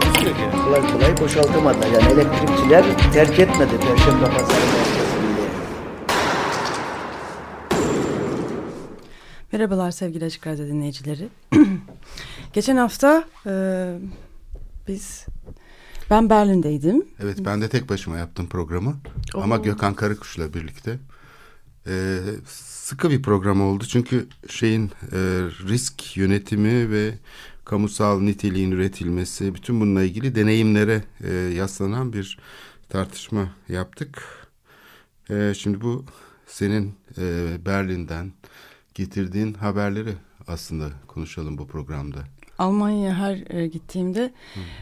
Takusuyor ki. Kolay kolay boşaltamadılar. Yani elektrikçiler terk etmedi Perşembe Pazarı merkezini. Merhabalar sevgili Açık Radyo dinleyicileri. Geçen hafta e, biz ben Berlin'deydim. Evet ben de tek başıma yaptım programı. Ama Gökhan Karakuş'la birlikte. Ee, sıkı bir program oldu çünkü şeyin e, risk yönetimi ve kamusal niteliğin üretilmesi bütün bununla ilgili deneyimlere e, yaslanan bir tartışma yaptık. E, şimdi bu senin e, Berlin'den getirdiğin haberleri aslında konuşalım bu programda. Almanya'ya her e, gittiğimde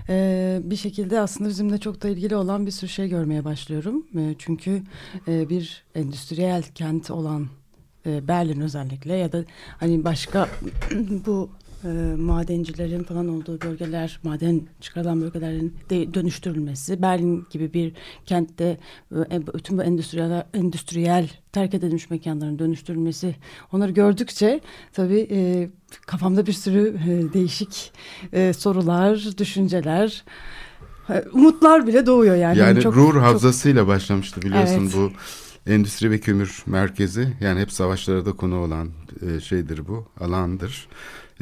e, bir şekilde aslında bizimle çok da ilgili olan bir sürü şey görmeye başlıyorum. E, çünkü e, bir endüstriyel kent olan e, Berlin özellikle ya da hani başka bu e, madencilerin falan olduğu bölgeler, maden çıkarılan bölgelerin de dönüştürülmesi, Berlin gibi bir kentte e, bütün bu endüstriyel, endüstriyel terk edilmiş mekanların dönüştürülmesi, onları gördükçe tabii e, kafamda bir sürü e, değişik e, sorular, düşünceler, e, umutlar bile doğuyor yani. Yani çok, Ruhr çok- Havzası'yla başlamıştı biliyorsun Evet. bu endüstri ve kömür merkezi. Yani hep savaşlara da konu olan e, şeydir bu, alandır.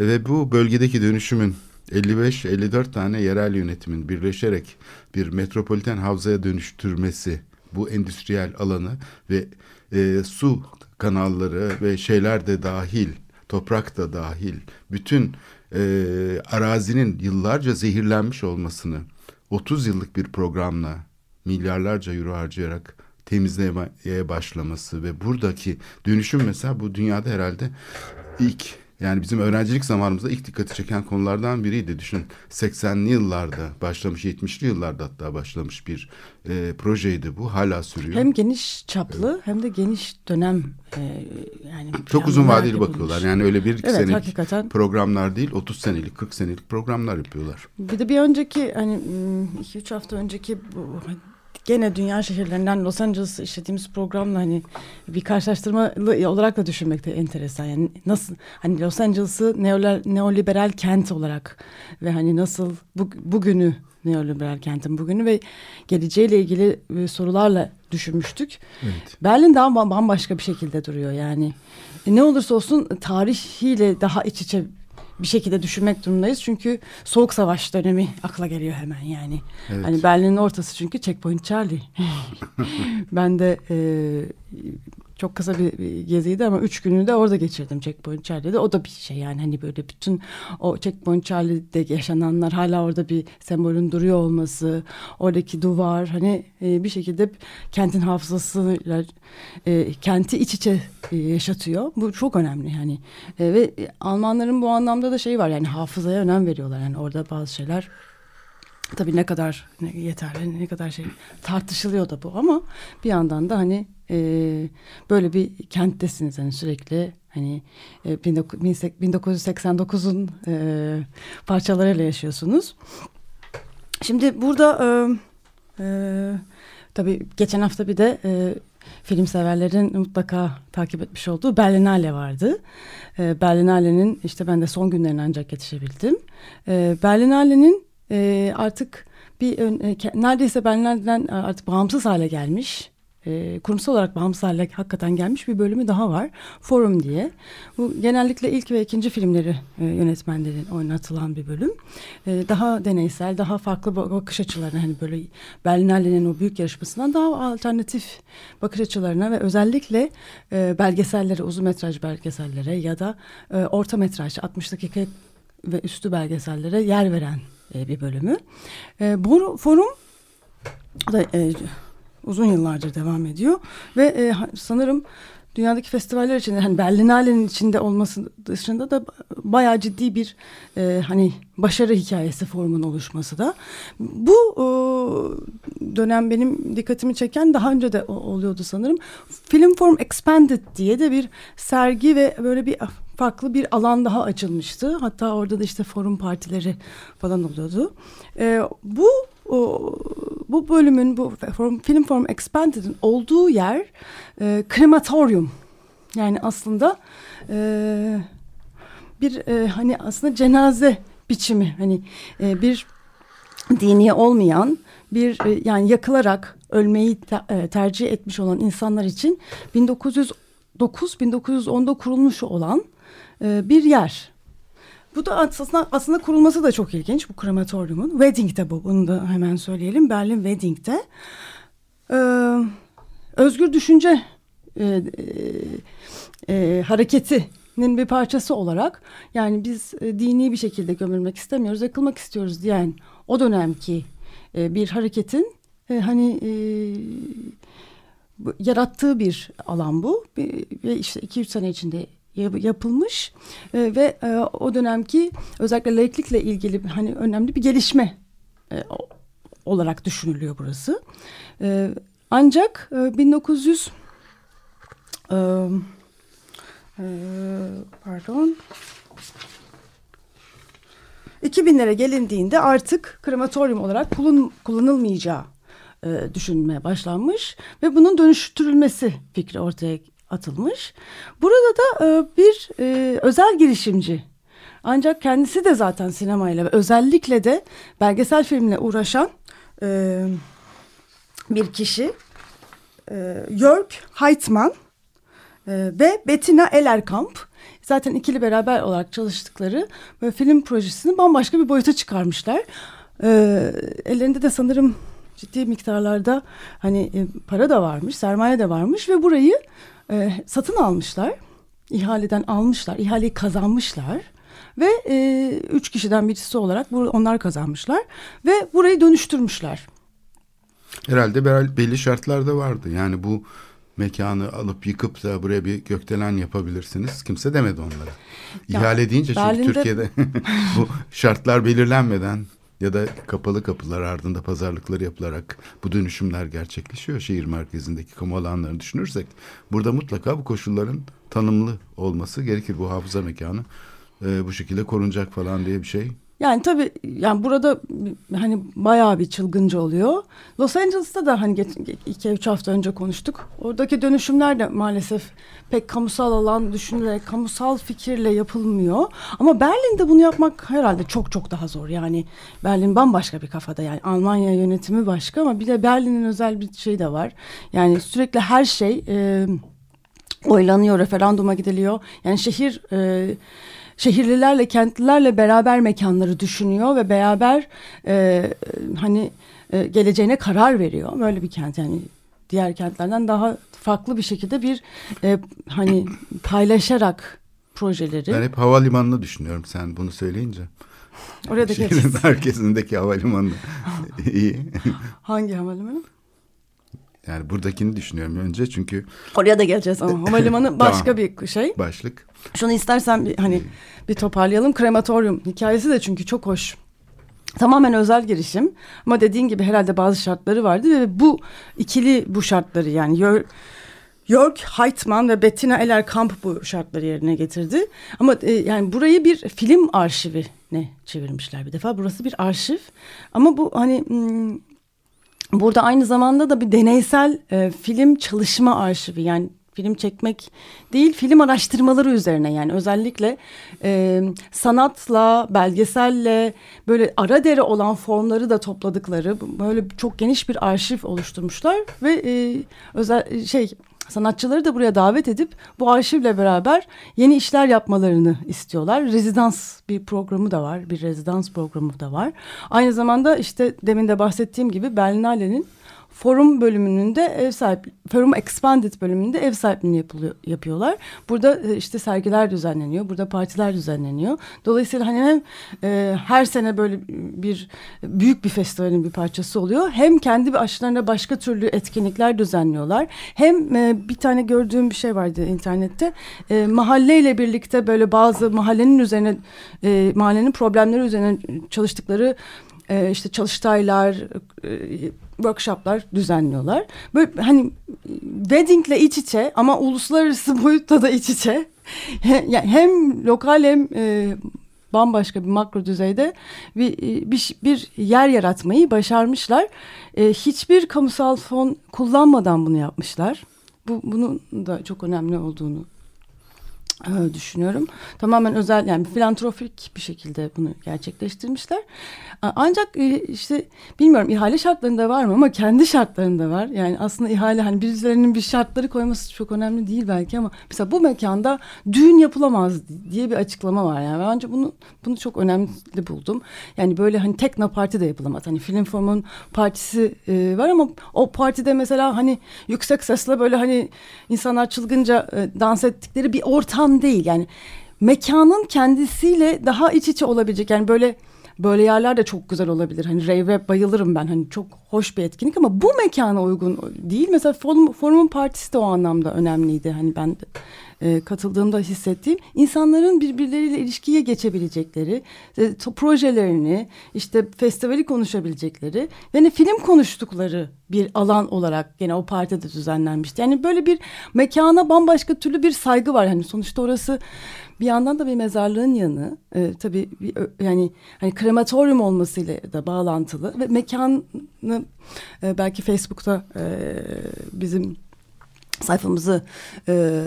Ve bu bölgedeki dönüşümün 55-54 tane yerel yönetimin birleşerek bir metropoliten havzaya dönüştürmesi bu endüstriyel alanı ve e, su kanalları ve şeyler de dahil, toprak da dahil bütün e, arazinin yıllarca zehirlenmiş olmasını 30 yıllık bir programla milyarlarca euro harcayarak temizlemeye başlaması ve buradaki dönüşüm mesela bu dünyada herhalde ilk yani bizim öğrencilik zamanımızda ilk dikkati çeken konulardan biriydi. Düşün 80'li yıllarda başlamış 70'li yıllarda hatta başlamış bir e, projeydi bu hala sürüyor. hem geniş çaplı hem de geniş dönem e, yani Çok uzun vadeli bakıyorlar. Yani öyle bir iki Evet, senelik hakikaten. programlar değil 30 senelik 40 senelik programlar yapıyorlar. Bir de bir önceki hani 2-3 hafta önceki bu gene dünya şehirlerinden Los Angeles işlediğimiz programla hani bir karşılaştırmalı olarak da düşünmek de enteresan. Yani nasıl hani Los Angeles'ı neoliberal, neoliberal kent olarak ve hani nasıl bu, bugünü neoliberal kentin bugünü ve geleceğiyle ilgili e, sorularla düşünmüştük. Evet. Berlin daha bam- bambaşka bir şekilde duruyor yani. E, ne olursa olsun tarihiyle daha iç içe bir şekilde düşünmek durumundayız. Çünkü Soğuk Savaş dönemi akla geliyor hemen yani. Evet. Hani Berlin'in ortası çünkü Checkpoint Charlie. ben de e, çok kısa bir geziydi ama üç günü de orada geçirdim Checkpoint Charlie'de. O da bir şey yani hani böyle bütün o Checkpoint Charlie'de yaşananlar hala orada bir sembolün duruyor olması, oradaki duvar hani e, bir şekilde kentin hafızasıyla e, kenti iç içe e, yaşatıyor. Bu çok önemli yani. Ve Almanların bu anlamda da şey var yani hafızaya önem veriyorlar. Yani orada bazı şeyler Tabii ne kadar yeterli ne kadar şey tartışılıyor da bu ama bir yandan da hani e, böyle bir kenttesiniz hani sürekli hani e, 1989'un e, parçalarıyla yaşıyorsunuz. Şimdi burada e, e, tabii geçen hafta bir de e, film severlerin mutlaka takip etmiş olduğu Berlinale vardı. E, Berlinale'nin işte ben de son günlerine ancak yetişebildim. E, Berlinale'nin e, artık bir e, neredeyse Berlinale'den artık bağımsız hale gelmiş. E, kurumsal olarak bağımsız hale hakikaten gelmiş bir bölümü daha var. Forum diye. Bu genellikle ilk ve ikinci filmleri e, yönetmenlerin oynatılan bir bölüm. E, daha deneysel, daha farklı bak- bakış açılarına hani böyle Berlinale'nin o büyük yarışmasından daha alternatif bakış açılarına ve özellikle e, belgesellere, uzun metraj belgesellere ya da e, orta metraj 60 dakika ve üstü belgesellere yer veren e, bir bölümü. E, bu forum da e, uzun yıllardır devam ediyor ve sanırım dünyadaki festivaller içinde hani Berlinale'nin içinde olması dışında da bayağı ciddi bir e, hani başarı hikayesi formun oluşması da. Bu e, dönem benim dikkatimi çeken daha önce de oluyordu sanırım. Film Form Expanded diye de bir sergi ve böyle bir farklı bir alan daha açılmıştı. Hatta orada da işte forum partileri falan oluyordu. E, bu o, bu bölümün bu form, Film Form Expanded'in olduğu yer e, krematoryum. Yani aslında e, bir e, hani aslında cenaze biçimi hani e, bir dini olmayan bir e, yani yakılarak ölmeyi te, e, tercih etmiş olan insanlar için 1909-1910'da kurulmuş olan e, bir yer. Bu da aslında, aslında kurulması da çok ilginç bu krematoryumun. Wedding'de bu bunu da hemen söyleyelim. Berlin Wedding'de. Ee, özgür düşünce e, e, e, hareketinin bir parçası olarak yani biz e, dini bir şekilde gömülmek istemiyoruz, yakılmak istiyoruz diyen o dönemki e, bir hareketin e, hani yarattığı bir alan bu ve işte iki üç sene içinde yapılmış e, ve e, o dönemki özellikle laiklikle ilgili hani önemli bir gelişme e, olarak düşünülüyor burası. E, ancak e, 1900 e, e, pardon 2000'lere gelindiğinde artık krematoryum olarak kullan, kullanılmayacağı e, düşünmeye başlanmış ve bunun dönüştürülmesi fikri ortaya atılmış. Burada da e, bir e, özel girişimci ancak kendisi de zaten sinemayla ve özellikle de belgesel filmle uğraşan e, bir kişi e, Jörg Heitman e, ve Bettina Ellerkamp zaten ikili beraber olarak çalıştıkları ve film projesini bambaşka bir boyuta çıkarmışlar. E, ellerinde de sanırım ciddi miktarlarda hani e, para da varmış, sermaye de varmış ve burayı e, satın almışlar. İhaleden almışlar. ihaleyi kazanmışlar. Ve e, üç kişiden birisi olarak bu, onlar kazanmışlar. Ve burayı dönüştürmüşler. Herhalde belli şartlar da vardı. Yani bu mekanı alıp yıkıp da buraya bir gökdelen yapabilirsiniz. Kimse demedi onlara. Ya, İhale deyince çünkü Berlin'de... Türkiye'de bu şartlar belirlenmeden ya da kapalı kapılar ardında pazarlıkları yapılarak bu dönüşümler gerçekleşiyor. Şehir merkezindeki kamu alanlarını düşünürsek burada mutlaka bu koşulların tanımlı olması gerekir. Bu hafıza mekanı e, bu şekilde korunacak falan diye bir şey yani tabii yani burada hani bayağı bir çılgınca oluyor. Los Angeles'ta da hani geç, iki üç hafta önce konuştuk. Oradaki dönüşümler de maalesef pek kamusal alan düşünülerek, kamusal fikirle yapılmıyor. Ama Berlin'de bunu yapmak herhalde çok çok daha zor. Yani Berlin bambaşka bir kafada yani Almanya yönetimi başka ama bir de Berlin'in özel bir şey de var. Yani sürekli her şey e, oylanıyor, referanduma gidiliyor. Yani şehir... E, şehirlilerle kentlilerle beraber mekanları düşünüyor ve beraber e, hani e, geleceğine karar veriyor. Böyle bir kent yani diğer kentlerden daha farklı bir şekilde bir e, hani paylaşarak projeleri. Ben hep havalimanını düşünüyorum sen bunu söyleyince. Oraya da Şehrin merkezindeki havalimanı iyi. Hangi havalimanı? Yani buradakini düşünüyorum önce çünkü... Oraya da geleceğiz ama havalimanı başka tamam. bir şey. Başlık. Şunu istersen bir, hani bir toparlayalım. Krematoryum hikayesi de çünkü çok hoş. Tamamen özel girişim ama dediğin gibi herhalde bazı şartları vardı ve bu ikili bu şartları yani Jörg Heitman ve Bettina Ellerkamp bu şartları yerine getirdi. Ama e, yani burayı bir film arşivi ne çevirmişler bir defa. Burası bir arşiv ama bu hani hmm, burada aynı zamanda da bir deneysel e, film çalışma arşivi yani film çekmek değil film araştırmaları üzerine. Yani özellikle e, sanatla belgeselle böyle ara dere olan formları da topladıkları böyle çok geniş bir arşiv oluşturmuşlar ve e, özel şey sanatçıları da buraya davet edip bu arşivle beraber yeni işler yapmalarını istiyorlar. Rezidans bir programı da var, bir rezidans programı da var. Aynı zamanda işte demin de bahsettiğim gibi Berlinale'nin forum bölümünün de ev sahibi, forum expanded bölümünde ev sahipliğini yapılıyor, yapıyorlar. Burada e, işte sergiler düzenleniyor, burada partiler düzenleniyor. Dolayısıyla hani hem e, her sene böyle bir büyük bir festivalin bir parçası oluyor. Hem kendi aşılarında başka türlü etkinlikler düzenliyorlar. Hem e, bir tane gördüğüm bir şey vardı internette. E, mahalleyle birlikte böyle bazı mahallenin üzerine e, mahallenin problemleri üzerine çalıştıkları e, işte çalıştaylar, e, workshoplar düzenliyorlar. Böyle hani weddingle iç içe ama uluslararası boyutta da iç içe. yani hem lokal hem e, bambaşka bir makro düzeyde bir, bir, bir yer yaratmayı başarmışlar. E, hiçbir kamusal fon kullanmadan bunu yapmışlar. Bu, bunun da çok önemli olduğunu düşünüyorum. Tamamen özel yani filantropik bir şekilde bunu gerçekleştirmişler. Ancak e, işte bilmiyorum ihale şartlarında var mı ama kendi şartlarında var. Yani aslında ihale hani birilerinin bir şartları koyması çok önemli değil belki ama mesela bu mekanda düğün yapılamaz diye bir açıklama var. Yani bence bunu bunu çok önemli buldum. Yani böyle hani tekno parti de yapılamaz. Hani film formun partisi e, var ama o partide mesela hani yüksek sesle böyle hani insanlar çılgınca e, dans ettikleri bir ortam değil. Yani mekanın kendisiyle daha iç içe olabilecek yani böyle böyle yerler de çok güzel olabilir. Hani rave'e bayılırım ben. Hani çok hoş bir etkinlik ama bu mekana uygun değil. Mesela forum, forumun partisi de o anlamda önemliydi. Hani ben e, katıldığımda hissettiğim insanların birbirleriyle ilişkiye geçebilecekleri, e, projelerini, işte festivali konuşabilecekleri yani film konuştukları bir alan olarak gene o partide düzenlenmişti. Yani böyle bir mekana bambaşka türlü bir saygı var. Hani sonuçta orası bir yandan da bir mezarlığın yanı e, tabii bir, yani hani krematoryum olmasıyla da bağlantılı ve mekanı e, belki Facebook'ta e, bizim sayfamızı e,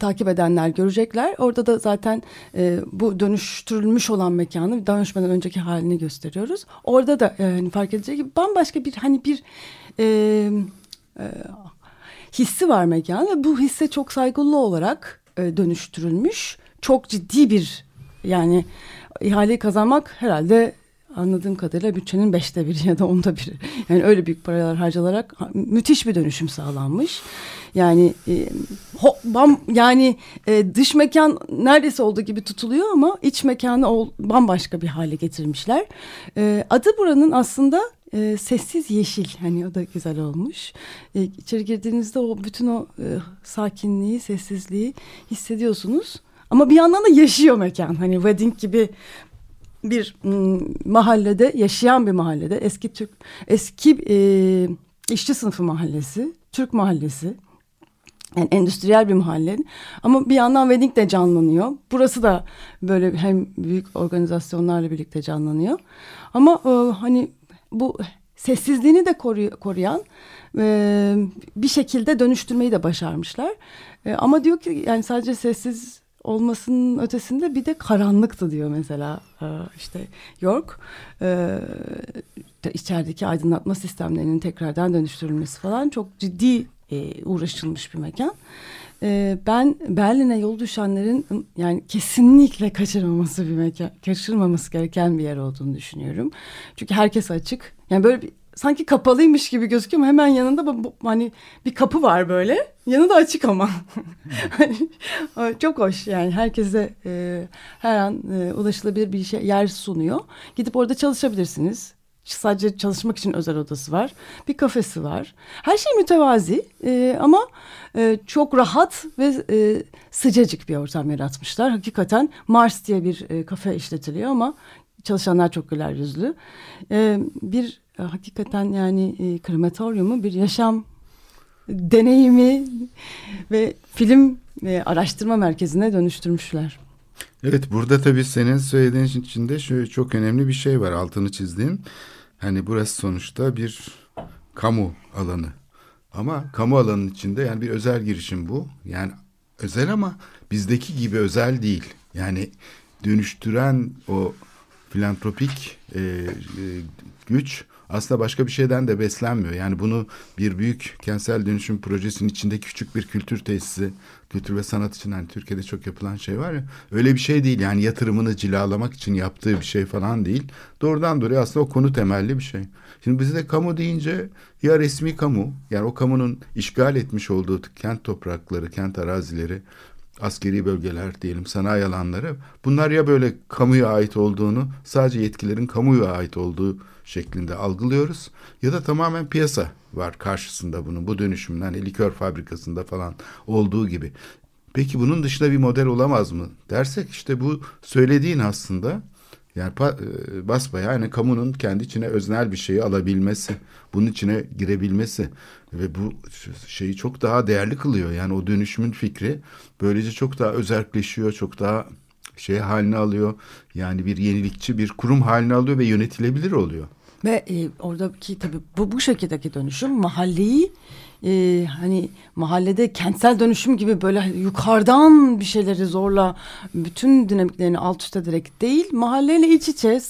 takip edenler görecekler. Orada da zaten e, bu dönüştürülmüş olan mekanı dönüşmeden önceki halini gösteriyoruz. Orada da e, hani fark edecek gibi bambaşka bir hani bir e, e, hissi var mekan ve bu hisse çok saygılı olarak e, dönüştürülmüş çok ciddi bir yani ihaleyi kazanmak herhalde anladığım kadarıyla bütçenin beşte biri ya da onda biri. Yani öyle büyük paralar harcalarak müthiş bir dönüşüm sağlanmış. Yani e, ho, bam, yani e, dış mekan neredeyse olduğu gibi tutuluyor ama iç mekanı ol, bambaşka bir hale getirmişler. E, adı buranın aslında e, sessiz yeşil hani o da güzel olmuş. E, içeri girdiğinizde o bütün o e, sakinliği, sessizliği hissediyorsunuz. Ama bir yandan da yaşıyor mekan. Hani wedding gibi bir mahallede yaşayan bir mahallede eski Türk eski e, işçi sınıfı mahallesi, Türk mahallesi. Yani endüstriyel bir mahalle ama bir yandan wedding de canlanıyor. Burası da böyle hem büyük organizasyonlarla birlikte canlanıyor. Ama e, hani bu sessizliğini de koruyan e, bir şekilde dönüştürmeyi de başarmışlar. E, ama diyor ki yani sadece sessiz olmasının ötesinde bir de karanlıktı diyor mesela e, işte York e, içerideki aydınlatma sistemlerinin tekrardan dönüştürülmesi falan çok ciddi e, uğraşılmış bir mekan. Ben Berlin'e yol düşenlerin yani kesinlikle kaçırmaması bir mekan, kaçırmaması gereken bir yer olduğunu düşünüyorum. Çünkü herkes açık. Yani böyle bir sanki kapalıymış gibi gözüküyor ama hemen yanında bu, hani bir kapı var böyle. Yanı da açık ama. Hani, çok hoş yani herkese e, her an e, ulaşılabilir bir şey, yer sunuyor. Gidip orada çalışabilirsiniz. Sadece çalışmak için özel odası var. Bir kafesi var. Her şey mütevazi e, ama e, çok rahat ve e, sıcacık bir ortam yaratmışlar. Hakikaten Mars diye bir e, kafe işletiliyor ama çalışanlar çok güler yüzlü. E, bir e, hakikaten yani e, krematoryumu bir yaşam deneyimi ve film ve araştırma merkezine dönüştürmüşler. Evet burada tabii senin söylediğin içinde şöyle çok önemli bir şey var altını çizdiğim. Hani burası sonuçta bir kamu alanı. Ama kamu alanının içinde yani bir özel girişim bu. Yani özel ama bizdeki gibi özel değil. Yani dönüştüren o filantropik e, e, güç aslında başka bir şeyden de beslenmiyor. Yani bunu bir büyük kentsel dönüşüm projesinin içinde küçük bir kültür tesisi, kültür ve sanat için hani Türkiye'de çok yapılan şey var ya öyle bir şey değil. Yani yatırımını cilalamak için yaptığı bir şey falan değil. Doğrudan doğruya aslında o konu temelli bir şey. Şimdi bizde kamu deyince ya resmi kamu yani o kamunun işgal etmiş olduğu kent toprakları, kent arazileri askeri bölgeler diyelim sanayi alanları bunlar ya böyle kamuya ait olduğunu sadece yetkilerin kamuya ait olduğu şeklinde algılıyoruz ya da tamamen piyasa var karşısında bunun bu dönüşümden hani likör fabrikasında falan olduğu gibi. Peki bunun dışında bir model olamaz mı dersek işte bu söylediğin aslında yani e, basbayağı yani kamunun kendi içine öznel bir şeyi alabilmesi, bunun içine girebilmesi ve bu şeyi çok daha değerli kılıyor. Yani o dönüşümün fikri böylece çok daha özelleşiyor, çok daha şey haline alıyor. Yani bir yenilikçi bir kurum haline alıyor ve yönetilebilir oluyor. Ve e, oradaki tabii bu bu şekildeki dönüşüm mahalleyi e, hani mahallede kentsel dönüşüm gibi böyle yukarıdan bir şeyleri zorla bütün dinamiklerini alt üst ederek değil mahalleyle iç içe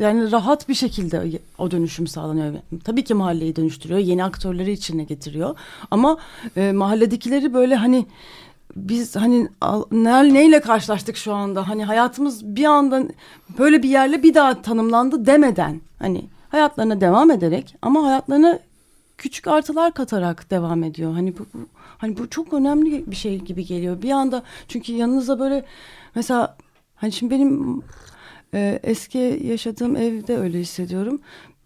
yani rahat bir şekilde o dönüşüm sağlanıyor. Tabii ki mahalleyi dönüştürüyor yeni aktörleri içine getiriyor ama e, mahalledekileri böyle hani biz hani ne, neyle karşılaştık şu anda hani hayatımız bir anda böyle bir yerle bir daha tanımlandı demeden hani hayatlarına devam ederek ama hayatlarına küçük artılar katarak devam ediyor. Hani bu, bu hani bu çok önemli bir şey gibi geliyor. Bir anda çünkü yanınıza böyle mesela hani şimdi benim e, eski yaşadığım evde öyle hissediyorum.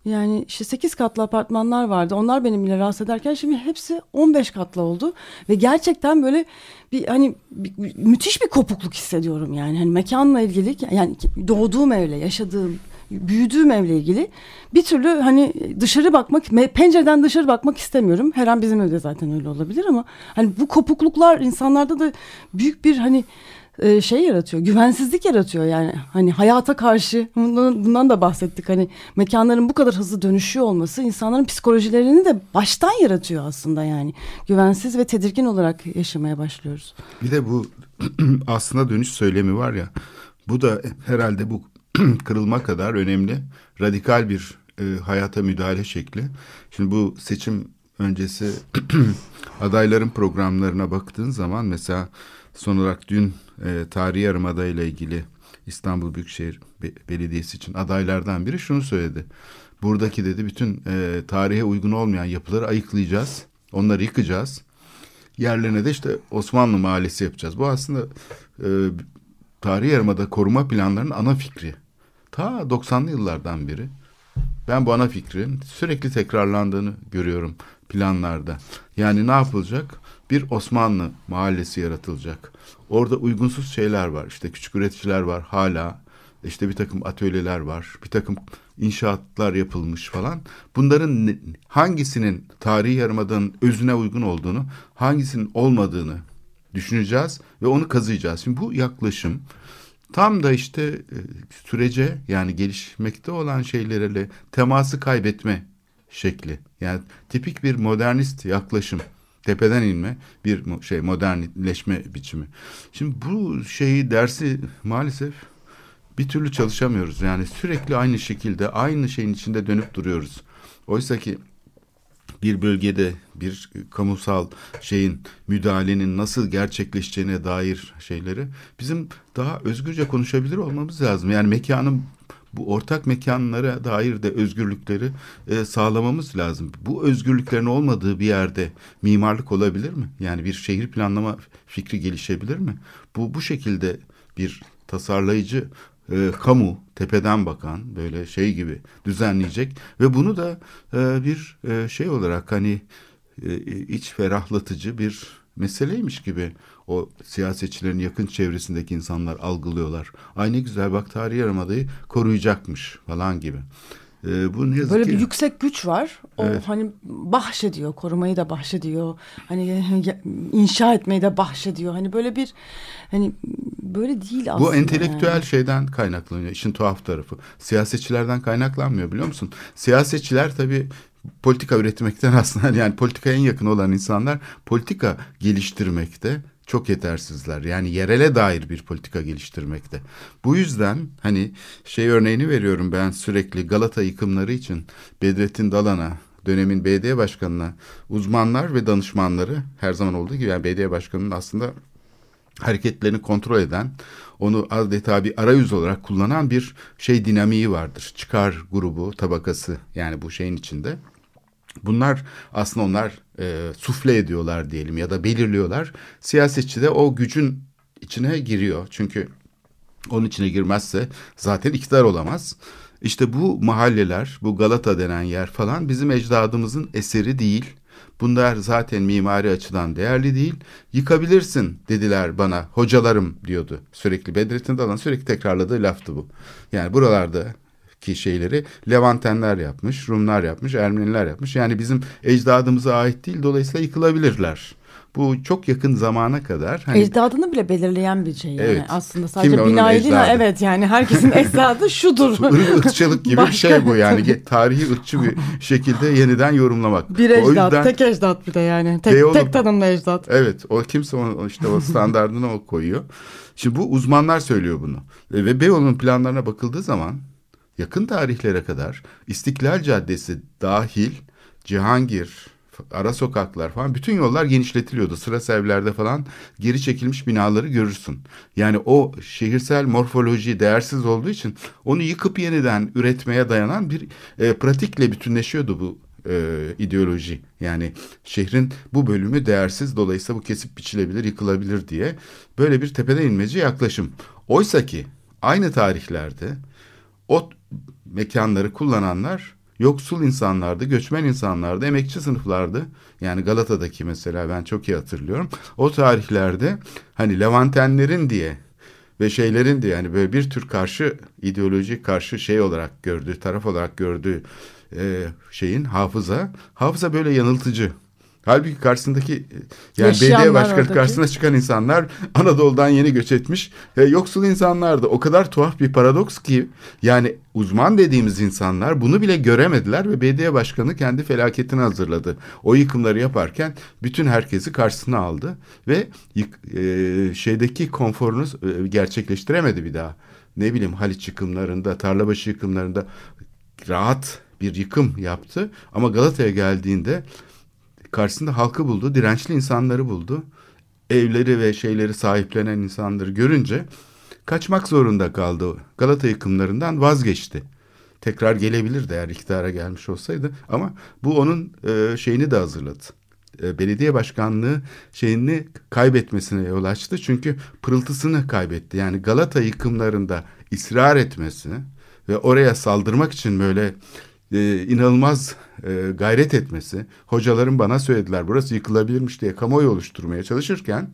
Yani işte 8 katlı apartmanlar vardı. Onlar benim bile rahatsız ederken şimdi hepsi 15 katlı oldu. Ve gerçekten böyle bir hani bir, müthiş bir kopukluk hissediyorum yani. Hani mekanla ilgili yani doğduğum evle yaşadığım büyüdüğüm evle ilgili bir türlü hani dışarı bakmak pencereden dışarı bakmak istemiyorum. Her an bizim evde zaten öyle olabilir ama hani bu kopukluklar insanlarda da büyük bir hani e, şey yaratıyor, güvensizlik yaratıyor yani. Hani hayata karşı bundan, bundan da bahsettik. Hani mekanların bu kadar hızlı dönüşüyor olması insanların psikolojilerini de baştan yaratıyor aslında yani. Güvensiz ve tedirgin olarak yaşamaya başlıyoruz. Bir de bu aslında dönüş söylemi var ya. Bu da herhalde bu kırılma kadar önemli radikal bir e, hayata müdahale şekli. Şimdi bu seçim öncesi adayların programlarına baktığın zaman mesela son olarak dün e, tarihi yarımada ile ilgili İstanbul Büyükşehir Belediyesi için adaylardan biri şunu söyledi. Buradaki dedi bütün e, tarihe uygun olmayan yapıları ayıklayacağız. Onları yıkacağız. Yerlerine de işte Osmanlı Mahallesi yapacağız. Bu aslında e, tarihi yarımada koruma planlarının ana fikri. Ta 90'lı yıllardan beri ben bu ana fikrin sürekli tekrarlandığını görüyorum planlarda. Yani ne yapılacak? Bir Osmanlı mahallesi yaratılacak. Orada uygunsuz şeyler var. İşte küçük üreticiler var hala. İşte bir takım atölyeler var. Bir takım inşaatlar yapılmış falan. Bunların hangisinin tarihi yarımadanın özüne uygun olduğunu, hangisinin olmadığını düşüneceğiz ve onu kazıyacağız. Şimdi bu yaklaşım Tam da işte e, sürece yani gelişmekte olan şeylerle teması kaybetme şekli. Yani tipik bir modernist yaklaşım. Tepeden inme bir şey modernleşme biçimi. Şimdi bu şeyi dersi maalesef bir türlü çalışamıyoruz. Yani sürekli aynı şekilde aynı şeyin içinde dönüp duruyoruz. Oysa ki bir bölgede bir kamusal şeyin müdahalenin nasıl gerçekleşeceğine dair şeyleri bizim daha özgürce konuşabilir olmamız lazım. Yani mekanın bu ortak mekanlara dair de özgürlükleri e, sağlamamız lazım. Bu özgürlüklerin olmadığı bir yerde mimarlık olabilir mi? Yani bir şehir planlama fikri gelişebilir mi? Bu bu şekilde bir tasarlayıcı e, kamu tepeden bakan böyle şey gibi düzenleyecek ve bunu da e, bir e, şey olarak hani e, iç ferahlatıcı bir meseleymiş gibi o siyasetçilerin yakın çevresindeki insanlar algılıyorlar. Aynı güzel bak tarihi yarımadayı koruyacakmış falan gibi. Ee, bu ne yazık Böyle ki... bir yüksek güç var. O evet. hani bahşediyor, korumayı da bahşediyor. Hani inşa etmeyi de bahşediyor. Hani böyle bir hani böyle değil aslında. Bu entelektüel yani. şeyden kaynaklanıyor. İşin tuhaf tarafı. Siyasetçilerden kaynaklanmıyor biliyor musun? Siyasetçiler tabii politika üretmekten aslında yani politika en yakın olan insanlar politika geliştirmekte çok yetersizler. Yani yerele dair bir politika geliştirmekte. Bu yüzden hani şey örneğini veriyorum ben sürekli Galata yıkımları için Bedrettin Dalan'a dönemin BD başkanına uzmanlar ve danışmanları her zaman olduğu gibi yani BD başkanının aslında hareketlerini kontrol eden, onu adeta bir arayüz olarak kullanan bir şey dinamiği vardır. Çıkar grubu, tabakası yani bu şeyin içinde. Bunlar aslında onlar e, sufle ediyorlar diyelim ya da belirliyorlar. Siyasetçi de o gücün içine giriyor. Çünkü onun içine girmezse zaten iktidar olamaz. İşte bu mahalleler, bu Galata denen yer falan bizim ecdadımızın eseri değil. Bunlar zaten mimari açıdan değerli değil. Yıkabilirsin dediler bana hocalarım diyordu. Sürekli Bedrettin Dalan sürekli tekrarladığı laftı bu. Yani buralarda ki şeyleri Levantenler yapmış, Rumlar yapmış, Ermeniler yapmış. Yani bizim ecdadımıza ait değil dolayısıyla yıkılabilirler. Bu çok yakın zamana kadar. Hani, ecdadını bile belirleyen bir şey yani evet, aslında sadece binayı değil evet yani herkesin ecdadı şudur. Irkçılık gibi bir şey bu yani tarihi ırkçı bir şekilde yeniden yorumlamak. Bir ecdat, o yüzden, tek ecdat bir de yani tek, Beyoğlu, tek tanımlı ecdat. Evet o kimse onu, işte o standartını o koyuyor. Şimdi bu uzmanlar söylüyor bunu ve Beyoğlu'nun planlarına bakıldığı zaman yakın tarihlere kadar İstiklal Caddesi dahil Cihangir, ara sokaklar falan bütün yollar genişletiliyordu. Sıra evlerde falan geri çekilmiş binaları görürsün. Yani o şehirsel morfoloji değersiz olduğu için onu yıkıp yeniden üretmeye dayanan bir e, pratikle bütünleşiyordu bu e, ideoloji. Yani şehrin bu bölümü değersiz dolayısıyla bu kesip biçilebilir, yıkılabilir diye böyle bir tepeden inmeci yaklaşım. Oysa ki aynı tarihlerde o mekanları kullananlar yoksul insanlardı, göçmen insanlardı, emekçi sınıflardı. Yani Galata'daki mesela ben çok iyi hatırlıyorum. O tarihlerde hani Levantenlerin diye ve şeylerin diye yani böyle bir tür karşı ideolojik karşı şey olarak gördüğü, taraf olarak gördüğü e, şeyin hafıza, hafıza böyle yanıltıcı. Halbuki karşısındaki e, yani Yaşayanlar belediye başkanı oradaki. karşısına çıkan insanlar Anadolu'dan yeni göç etmiş e, yoksul insanlardı. O kadar tuhaf bir paradoks ki yani uzman dediğimiz insanlar bunu bile göremediler ve belediye başkanı kendi felaketini hazırladı. O yıkımları yaparken bütün herkesi karşısına aldı ve e, şeydeki konforunu e, gerçekleştiremedi bir daha. Ne bileyim Haliç yıkımlarında, Tarlabaşı yıkımlarında rahat bir yıkım yaptı ama Galata'ya geldiğinde karşısında halkı buldu, dirençli insanları buldu. Evleri ve şeyleri sahiplenen insanları görünce kaçmak zorunda kaldı. Galata yıkımlarından vazgeçti. Tekrar gelebilirdi eğer iktidara gelmiş olsaydı ama bu onun e, şeyini de hazırladı. E, belediye başkanlığı şeyini kaybetmesine yol açtı. Çünkü pırıltısını kaybetti. Yani Galata yıkımlarında ısrar etmesi ve oraya saldırmak için böyle e, inanılmaz e, gayret etmesi, hocalarım bana söylediler burası yıkılabilirmiş diye kamuoyu oluşturmaya çalışırken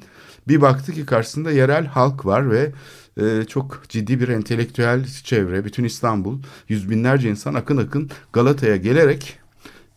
bir baktı ki karşısında yerel halk var ve e, çok ciddi bir entelektüel çevre, bütün İstanbul, yüz binlerce insan akın akın Galata'ya gelerek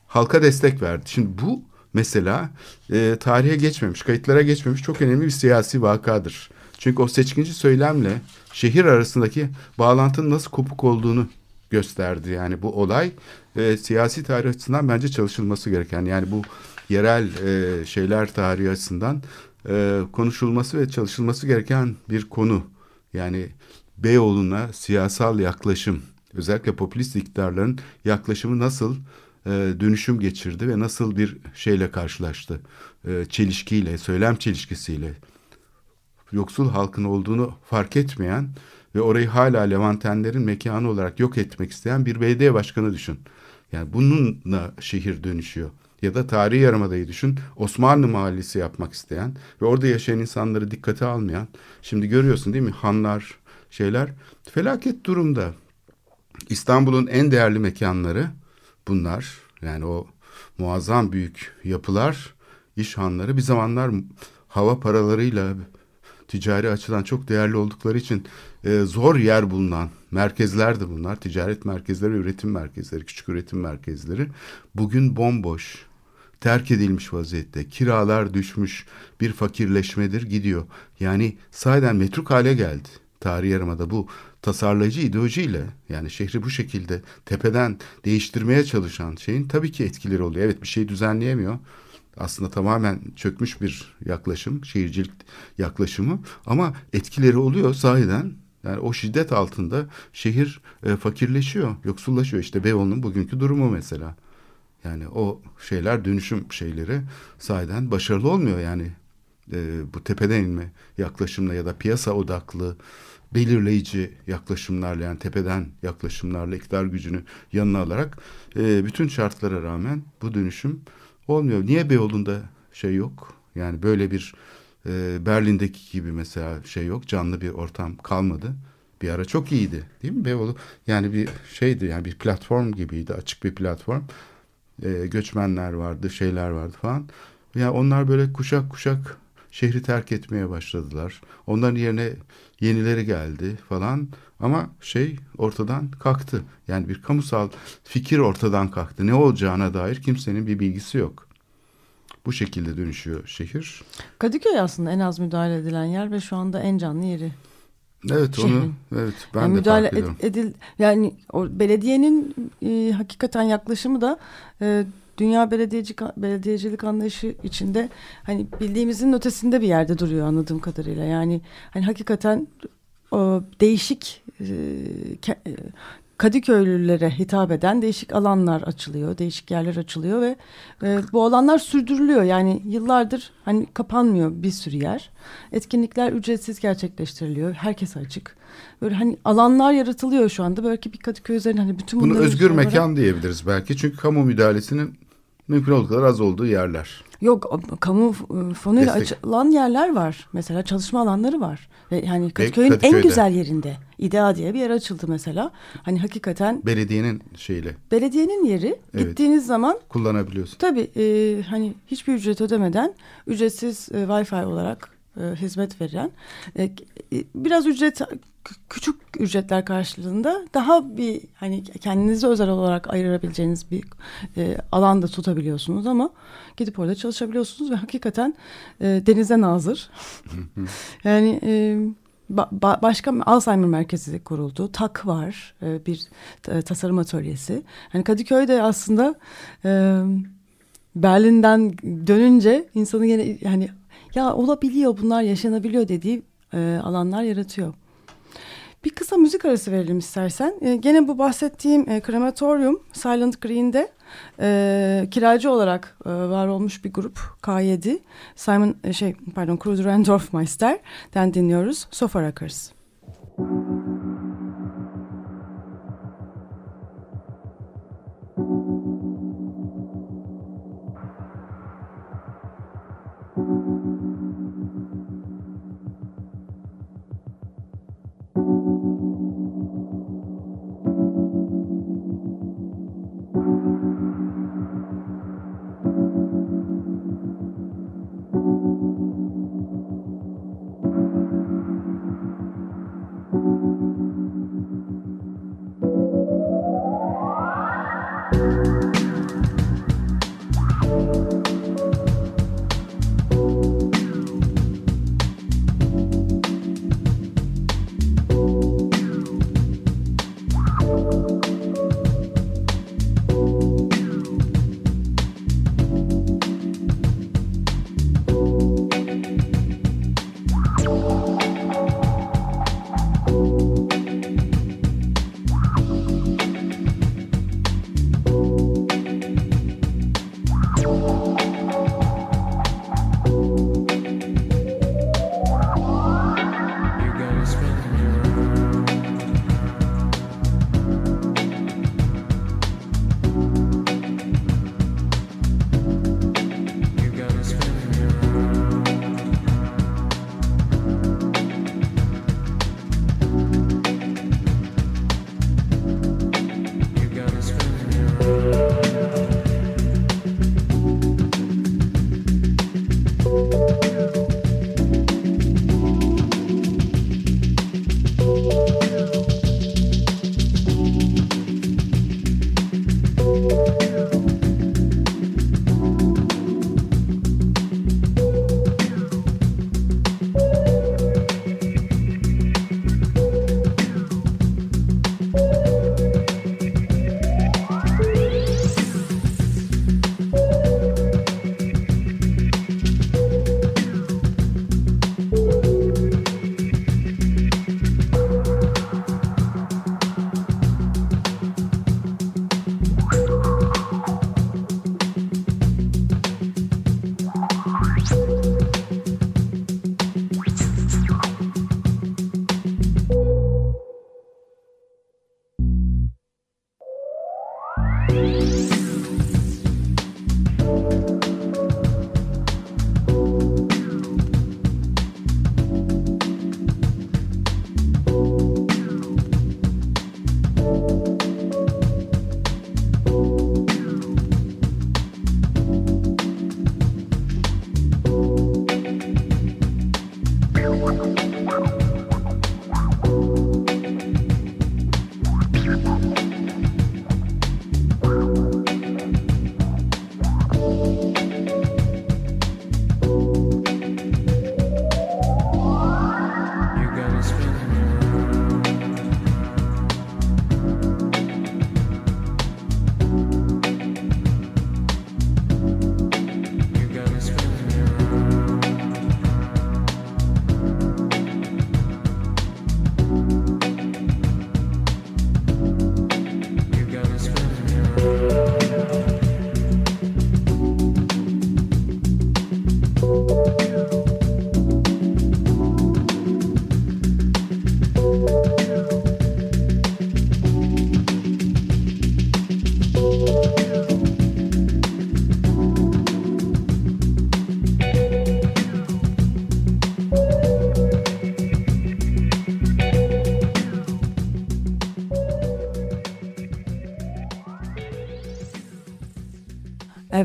halka destek verdi. Şimdi bu mesela e, tarihe geçmemiş, kayıtlara geçmemiş çok önemli bir siyasi vakadır. Çünkü o seçkinci söylemle şehir arasındaki bağlantının nasıl kopuk olduğunu gösterdi. Yani bu olay e, siyasi tarih açısından bence çalışılması gereken yani bu yerel e, şeyler tarihi açısından e, konuşulması ve çalışılması gereken bir konu. Yani Beyoğlu'na siyasal yaklaşım özellikle popülist iktidarların yaklaşımı nasıl e, dönüşüm geçirdi ve nasıl bir şeyle karşılaştı. E, çelişkiyle, söylem çelişkisiyle. Yoksul halkın olduğunu fark etmeyen ve orayı hala Levantenlerin mekanı olarak yok etmek isteyen bir belediye başkanı düşün. Yani bununla şehir dönüşüyor. Ya da tarihi yarımadayı düşün. Osmanlı mahallesi yapmak isteyen ve orada yaşayan insanları dikkate almayan. Şimdi görüyorsun değil mi? Hanlar, şeyler felaket durumda. İstanbul'un en değerli mekanları bunlar. Yani o muazzam büyük yapılar, iş hanları bir zamanlar hava paralarıyla ticari açıdan çok değerli oldukları için e, zor yer bulunan merkezlerdi bunlar. Ticaret merkezleri, üretim merkezleri, küçük üretim merkezleri. Bugün bomboş, terk edilmiş vaziyette. Kiralar düşmüş, bir fakirleşmedir gidiyor. Yani sahiden metruk hale geldi. Tarihi Yarımada bu tasarlayıcı ideolojiyle yani şehri bu şekilde tepeden değiştirmeye çalışan şeyin tabii ki etkileri oluyor. Evet bir şey düzenleyemiyor aslında tamamen çökmüş bir yaklaşım, şehircilik yaklaşımı ama etkileri oluyor sahiden. Yani o şiddet altında şehir e, fakirleşiyor, yoksullaşıyor. İşte Beyoğlu'nun bugünkü durumu mesela. Yani o şeyler dönüşüm şeyleri sahiden başarılı olmuyor yani. E, bu tepeden inme yaklaşımla ya da piyasa odaklı belirleyici yaklaşımlarla yani tepeden yaklaşımlarla iktidar gücünü yanına alarak e, bütün şartlara rağmen bu dönüşüm olmuyor. Niye Beyoğlu'nda şey yok? Yani böyle bir e, Berlin'deki gibi mesela şey yok. Canlı bir ortam kalmadı. Bir ara çok iyiydi değil mi Beyoğlu? Yani bir şeydi yani bir platform gibiydi. Açık bir platform. E, göçmenler vardı, şeyler vardı falan. Yani onlar böyle kuşak kuşak şehri terk etmeye başladılar. Onların yerine yenileri geldi falan ama şey ortadan kalktı. Yani bir kamusal fikir ortadan kalktı. Ne olacağına dair kimsenin bir bilgisi yok. Bu şekilde dönüşüyor şehir. Kadıköy aslında en az müdahale edilen yer ve şu anda en canlı yeri. Evet Şehrin. onu evet ben yani de müdahale fark ediyorum. ed- edil yani o belediyenin e, hakikaten yaklaşımı da e, dünya belediyeci belediyecilik anlayışı içinde hani bildiğimizin ötesinde bir yerde duruyor anladığım kadarıyla. Yani hani hakikaten değişik e, e, Kadıköylülere hitap eden değişik alanlar açılıyor, değişik yerler açılıyor ve e, bu alanlar sürdürülüyor. Yani yıllardır hani kapanmıyor bir sürü yer. Etkinlikler ücretsiz gerçekleştiriliyor, herkese açık. Böyle hani alanlar yaratılıyor şu anda. Belki bir Kadıköy üzerine hani bütün Bunu özgür şey olarak- mekan diyebiliriz belki. Çünkü kamu müdahalesinin mümkün olduğu kadar az olduğu yerler. Yok kamu e, fonuyla Destek. açılan yerler var. Mesela çalışma alanları var. Ve yani Kadıköy'ün en Kadıköy'de. güzel yerinde. İdea diye bir yer açıldı mesela. Hani hakikaten Belediyenin şeyle belediyenin yeri Evet. gittiğiniz zaman kullanabiliyorsun. tabii e, hani hiçbir ücret ödemeden ücretsiz e, Wi-Fi olarak e, hizmet veren e, biraz ücret küçük ücretler karşılığında daha bir hani kendinize özel olarak ayırabileceğiniz bir e, alanda tutabiliyorsunuz ama gidip orada çalışabiliyorsunuz ve hakikaten e, denize nazır. yani e, ba- ba- başka Alzheimer merkezi kuruldu. TAK var. e, bir e, tasarım atölyesi. Hani Kadıköy'de aslında e, Berlin'den dönünce insanı yine hani ya olabiliyor bunlar yaşanabiliyor dediği e, alanlar yaratıyor. Bir kısa müzik arası verelim istersen. E, gene bu bahsettiğim e, krematorium Silent Green'de e, kiracı olarak e, var olmuş bir grup K7. Simon e, şey pardon Kruder and Dorfmeister'den dinliyoruz. Sofa Rockers.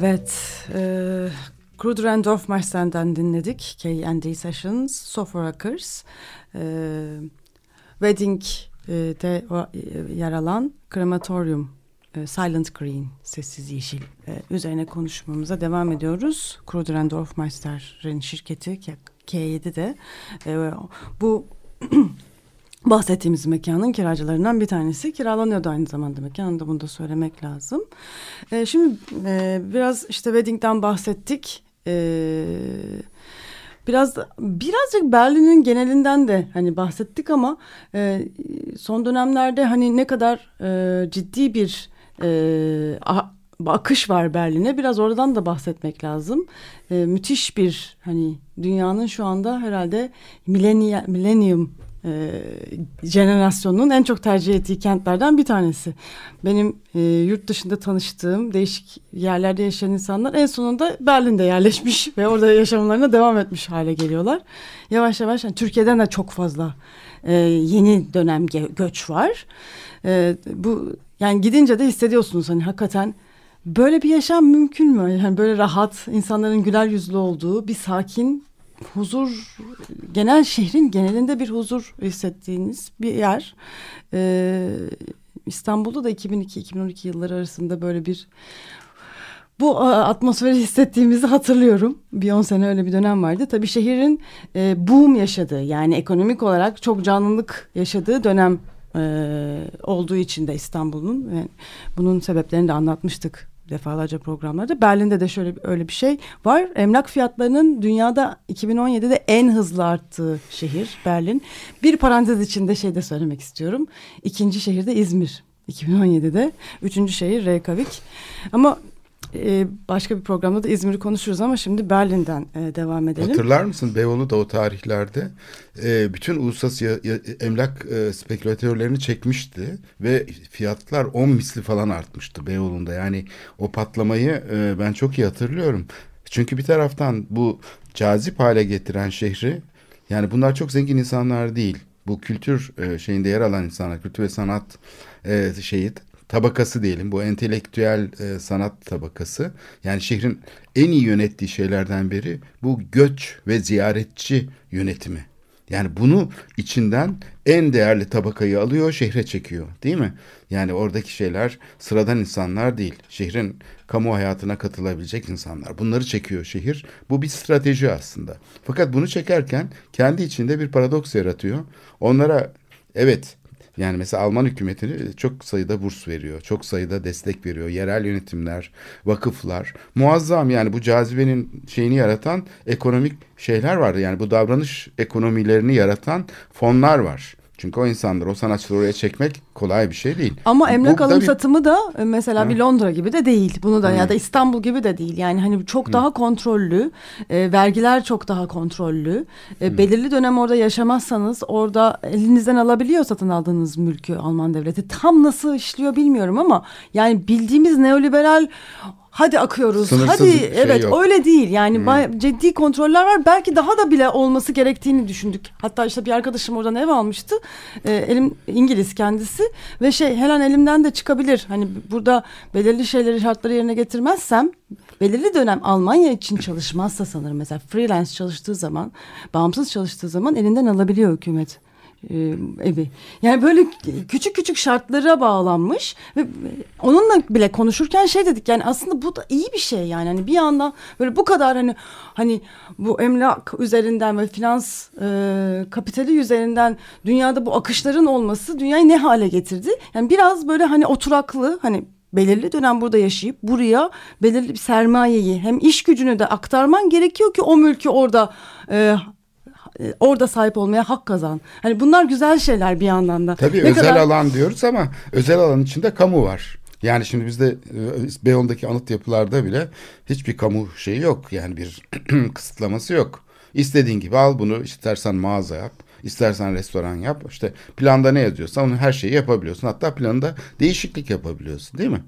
Evet, e, Kruder and Dorfmeister'den dinledik. K&D Sessions, Soforakers, e, Wedding'de e, yer alan Krematorium, e, Silent Green, Sessiz Yeşil e, üzerine konuşmamıza devam ediyoruz. Kruder Dorfmeister'in şirketi K7'de e, bu bahsettiğimiz mekanın kiracılarından bir tanesi. Kiralanıyordu aynı zamanda mekanında bunu da söylemek lazım. E, şimdi e, biraz işte Wedding'den bahsettik. E, biraz birazcık Berlin'in genelinden de hani bahsettik ama e, son dönemlerde hani ne kadar e, ciddi bir e, akış var Berlin'e. Biraz oradan da bahsetmek lazım. E, müthiş bir hani dünyanın şu anda herhalde millennium e, jenerasyonunun en çok tercih ettiği kentlerden bir tanesi. Benim e, yurt dışında tanıştığım değişik yerlerde yaşayan insanlar en sonunda Berlin'de yerleşmiş ve orada yaşamlarına devam etmiş hale geliyorlar. Yavaş yavaş yani Türkiye'den de çok fazla e, yeni dönem göç var. E, bu yani gidince de hissediyorsunuz hani hakikaten böyle bir yaşam mümkün mü? Yani böyle rahat, insanların güler yüzlü olduğu bir sakin huzur genel şehrin genelinde bir huzur hissettiğiniz bir yer. Ee, İstanbul'da da 2002-2012 yılları arasında böyle bir bu atmosferi hissettiğimizi hatırlıyorum. Bir on sene öyle bir dönem vardı. Tabii şehrin e, boom yaşadığı yani ekonomik olarak çok canlılık yaşadığı dönem e, olduğu için de İstanbul'un. Yani bunun sebeplerini de anlatmıştık defalarca programlarda. Berlin'de de şöyle öyle bir şey var. Emlak fiyatlarının dünyada 2017'de en hızlı arttığı şehir Berlin. Bir parantez içinde şey de söylemek istiyorum. İkinci şehir de İzmir. 2017'de. Üçüncü şehir Reykjavik. Ama e, başka bir programda da İzmir'i konuşuruz ama şimdi Berlin'den e, devam edelim. Hatırlar mısın Beyoğlu da o tarihlerde e, bütün uluslararası emlak e, spekülatörlerini çekmişti ve fiyatlar 10 misli falan artmıştı Beyoğlu'nda. Yani o patlamayı e, ben çok iyi hatırlıyorum. Çünkü bir taraftan bu cazip hale getiren şehri yani bunlar çok zengin insanlar değil. Bu kültür e, şeyinde yer alan insanlar, kültür ve sanat e, şeyi tabakası diyelim bu entelektüel e, sanat tabakası yani şehrin en iyi yönettiği şeylerden biri bu göç ve ziyaretçi yönetimi. Yani bunu içinden en değerli tabakayı alıyor, şehre çekiyor, değil mi? Yani oradaki şeyler sıradan insanlar değil. Şehrin kamu hayatına katılabilecek insanlar. Bunları çekiyor şehir. Bu bir strateji aslında. Fakat bunu çekerken kendi içinde bir paradoks yaratıyor. Onlara evet yani mesela Alman hükümeti çok sayıda burs veriyor. Çok sayıda destek veriyor. Yerel yönetimler, vakıflar. Muazzam yani bu cazibenin şeyini yaratan ekonomik şeyler var. Yani bu davranış ekonomilerini yaratan fonlar var. Çünkü o insanları, o sanatçıları oraya çekmek kolay bir şey değil. Ama emlak Bu, alım bir... satımı da e, mesela ha. bir Londra gibi de değil. Bunu da Hı. ya da İstanbul gibi de değil. Yani hani çok Hı. daha kontrollü, e, vergiler çok daha kontrollü. E, belirli dönem orada yaşamazsanız orada elinizden alabiliyor satın aldığınız mülkü Alman devleti. Tam nasıl işliyor bilmiyorum ama yani bildiğimiz neoliberal hadi akıyoruz. Sınırsız hadi şey evet yok. öyle değil. Yani bay- ciddi kontroller var. Belki daha da bile olması gerektiğini düşündük. Hatta işte bir arkadaşım oradan ev almıştı. Ee, elim İngiliz kendisi ve şey her an elimden de çıkabilir. Hani burada belirli şeyleri şartları yerine getirmezsem belirli dönem Almanya için çalışmazsa sanırım mesela freelance çalıştığı zaman, bağımsız çalıştığı zaman elinden alabiliyor hükümet e, evi. Yani böyle küçük küçük şartlara bağlanmış ve onunla bile konuşurken şey dedik yani aslında bu da iyi bir şey yani hani bir yandan böyle bu kadar hani hani bu emlak üzerinden ve finans e, kapitali üzerinden dünyada bu akışların olması dünyayı ne hale getirdi? Yani biraz böyle hani oturaklı hani belirli dönem burada yaşayıp buraya belirli bir sermayeyi hem iş gücünü de aktarman gerekiyor ki o mülkü orada e, e, orada sahip olmaya hak kazan. Hani bunlar güzel şeyler bir yandan da. Tabii Ne özel kadar- alan diyoruz ama özel alan içinde kamu var. Yani şimdi bizde e, Beyoğlu'ndaki anıt yapılarda bile hiçbir kamu şeyi yok. Yani bir kısıtlaması yok. İstediğin gibi al bunu istersen mağaza yap, istersen restoran yap. İşte planda ne yazıyorsa onun her şeyi yapabiliyorsun. Hatta planda değişiklik yapabiliyorsun değil mi?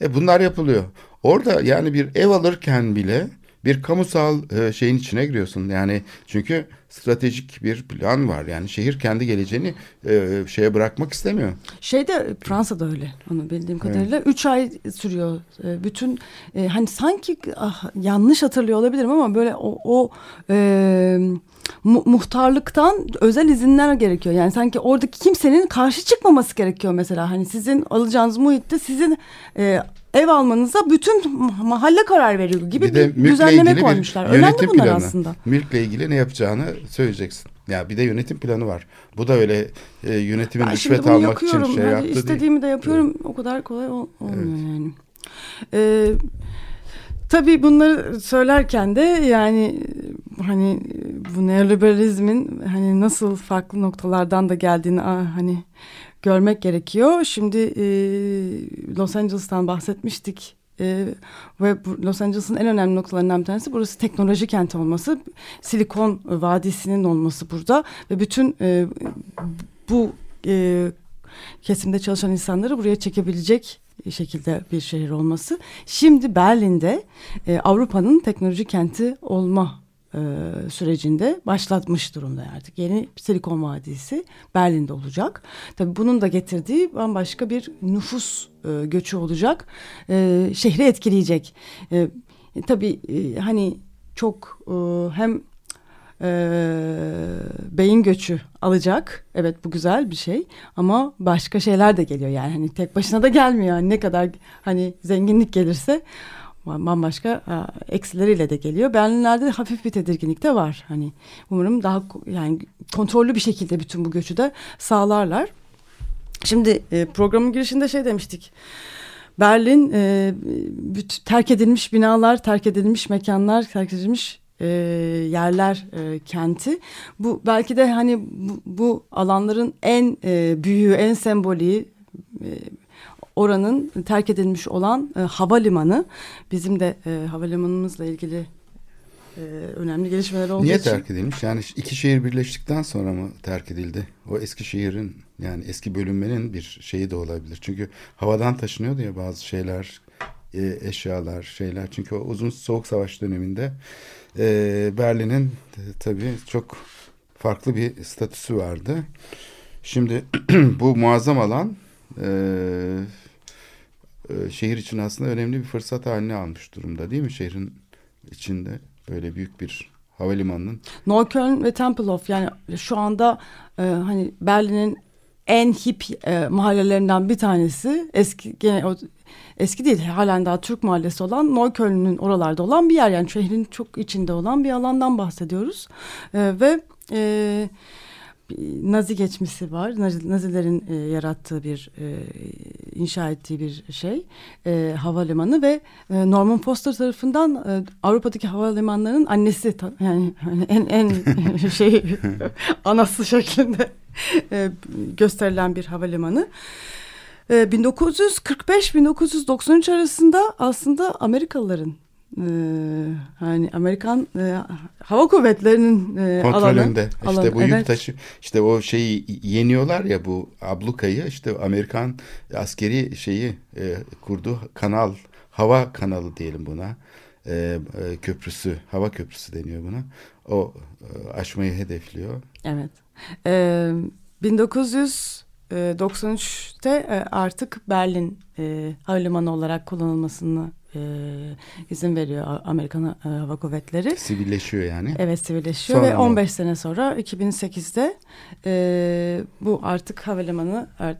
E bunlar yapılıyor. Orada yani bir ev alırken bile bir kamusal e, şeyin içine giriyorsun. Yani çünkü stratejik bir plan var. Yani şehir kendi geleceğini e, şeye bırakmak istemiyor. Şeyde Fransa'da öyle onu bildiğim kadarıyla. Üç ay sürüyor. E, bütün e, hani sanki ah, yanlış hatırlıyor olabilirim ama böyle o, o e, mu- muhtarlıktan özel izinler gerekiyor. Yani sanki oradaki kimsenin karşı çıkmaması gerekiyor mesela. Hani sizin alacağınız muhitte sizin e, ev almanıza bütün mahalle karar veriyor gibi bir, de mülkle düzenleme ilgili bir koymuşlar. Önemli bunlar planı. aslında. Mülkle ilgili ne yapacağını söyleyeceksin. Ya bir de yönetim planı var. Bu da öyle e, yönetimin rüşvet almak için yapıyorum. şey Hadi yaptı değil. istediğimi de yapıyorum. O kadar kolay ol- olmuyor yani. Ee, tabii bunları söylerken de yani hani bu neoliberalizmin hani nasıl farklı noktalardan da geldiğini hani görmek gerekiyor. Şimdi e, Los Angeles'tan bahsetmiştik. E, ve Los Angeles'ın en önemli noktalarından bir tanesi burası teknoloji kenti olması. Silikon Vadisi'nin olması burada ve bütün e, bu e, kesimde çalışan insanları buraya çekebilecek şekilde bir şehir olması. Şimdi Berlin'de e, Avrupa'nın teknoloji kenti olma e, sürecinde başlatmış durumda artık. Yeni Silikon Vadisi Berlin'de olacak. Tabii bunun da getirdiği bambaşka bir nüfus e, göçü olacak. E, şehri etkileyecek. E, tabii e, hani çok e, hem e, beyin göçü alacak. Evet bu güzel bir şey ama başka şeyler de geliyor yani hani tek başına da gelmiyor. Yani ne kadar hani zenginlik gelirse bambaşka e, eksileriyle de geliyor. Berlinlerde hafif bir tedirginlik de var. Hani umarım daha yani kontrollü bir şekilde bütün bu göçü de sağlarlar. Şimdi e, programın girişinde şey demiştik. Berlin e, terk edilmiş binalar, terk edilmiş mekanlar, terk edilmiş e, yerler e, kenti. Bu belki de hani bu, bu alanların en e, büyüğü, en sembolü e, oranın terk edilmiş olan e, havalimanı. Bizim de e, havalimanımızla ilgili e, önemli gelişmeler olduğu Niye için. terk edilmiş? Yani iki şehir birleştikten sonra mı terk edildi? O eski şehrin yani eski bölünmenin bir şeyi de olabilir. Çünkü havadan taşınıyordu ya bazı şeyler, e, eşyalar, şeyler. Çünkü o uzun soğuk savaş döneminde e, Berlin'in tabii çok farklı bir statüsü vardı. Şimdi bu muazzam alan e, e, şehir için aslında önemli bir fırsat haline almış durumda değil mi? Şehrin içinde böyle büyük bir havalimanının Neukölln ve Tempelhof yani şu anda e, hani Berlin'in en hip e, mahallelerinden bir tanesi eski gene o, eski değil halen daha Türk mahallesi olan Neukölln'ün oralarda olan bir yer. Yani şehrin çok içinde olan bir alandan bahsediyoruz. E, ve e, Nazi geçmişi var. Nazi, Nazilerin e, yarattığı bir e, inşa ettiği bir şey e, havalimanı ve e, Norman Foster tarafından e, Avrupa'daki havalimanlarının annesi yani hani en en şey anası şeklinde e, gösterilen bir havalimanı. E, 1945-1993 arasında aslında Amerikalıların e, hani Amerikan e, hava kuvvetlerinin e, kontrolünde. alanı, işte alanı, bu yük evet. taşı işte o şeyi yeniyorlar ya bu ablukayı işte Amerikan askeri şeyi e, kurdu kanal hava kanalı diyelim buna. E, e, köprüsü, hava köprüsü deniyor buna. O e, aşmayı hedefliyor. Evet. Ee, 1993'te e, artık Berlin e, havalimanı olarak kullanılmasını e, izin veriyor Amerikan e, Hava Kuvvetleri. Sivilleşiyor yani. Evet sivilleşiyor Sonra ve mı? 15 sene sonra 2008'de e, bu artık havalimanı e,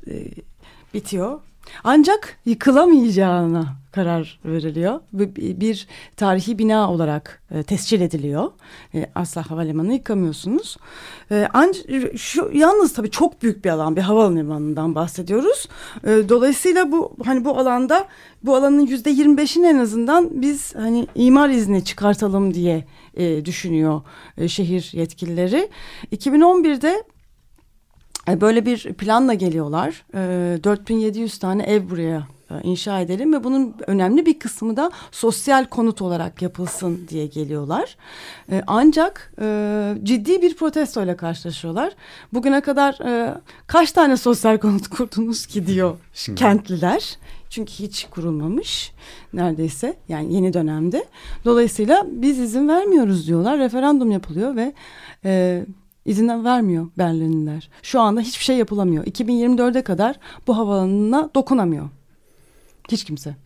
bitiyor. Ancak yıkılamayacağına karar veriliyor. Bir, tarihi bina olarak e, tescil ediliyor. E, asla havalimanı yıkamıyorsunuz. E, anc- şu yalnız tabii çok büyük bir alan, bir havalimanından bahsediyoruz. E, dolayısıyla bu hani bu alanda bu alanın yüzde 25'ini en azından biz hani imar izni çıkartalım diye e, düşünüyor e, şehir yetkilileri. 2011'de e, Böyle bir planla geliyorlar. E, 4700 tane ev buraya e, inşa edelim ve bunun önemli bir kısmı da sosyal konut olarak yapılsın diye geliyorlar. E, Ancak e, ciddi bir protestoyla karşılaşıyorlar. Bugüne kadar e, kaç tane sosyal konut kurdunuz ki diyor kentliler. Çünkü hiç kurulmamış neredeyse yani yeni dönemde. Dolayısıyla biz izin vermiyoruz diyorlar. Referandum yapılıyor ve e, izin vermiyor Berlinliler. Şu anda hiçbir şey yapılamıyor. 2024'e kadar bu havalanına dokunamıyor. Hiç kimse.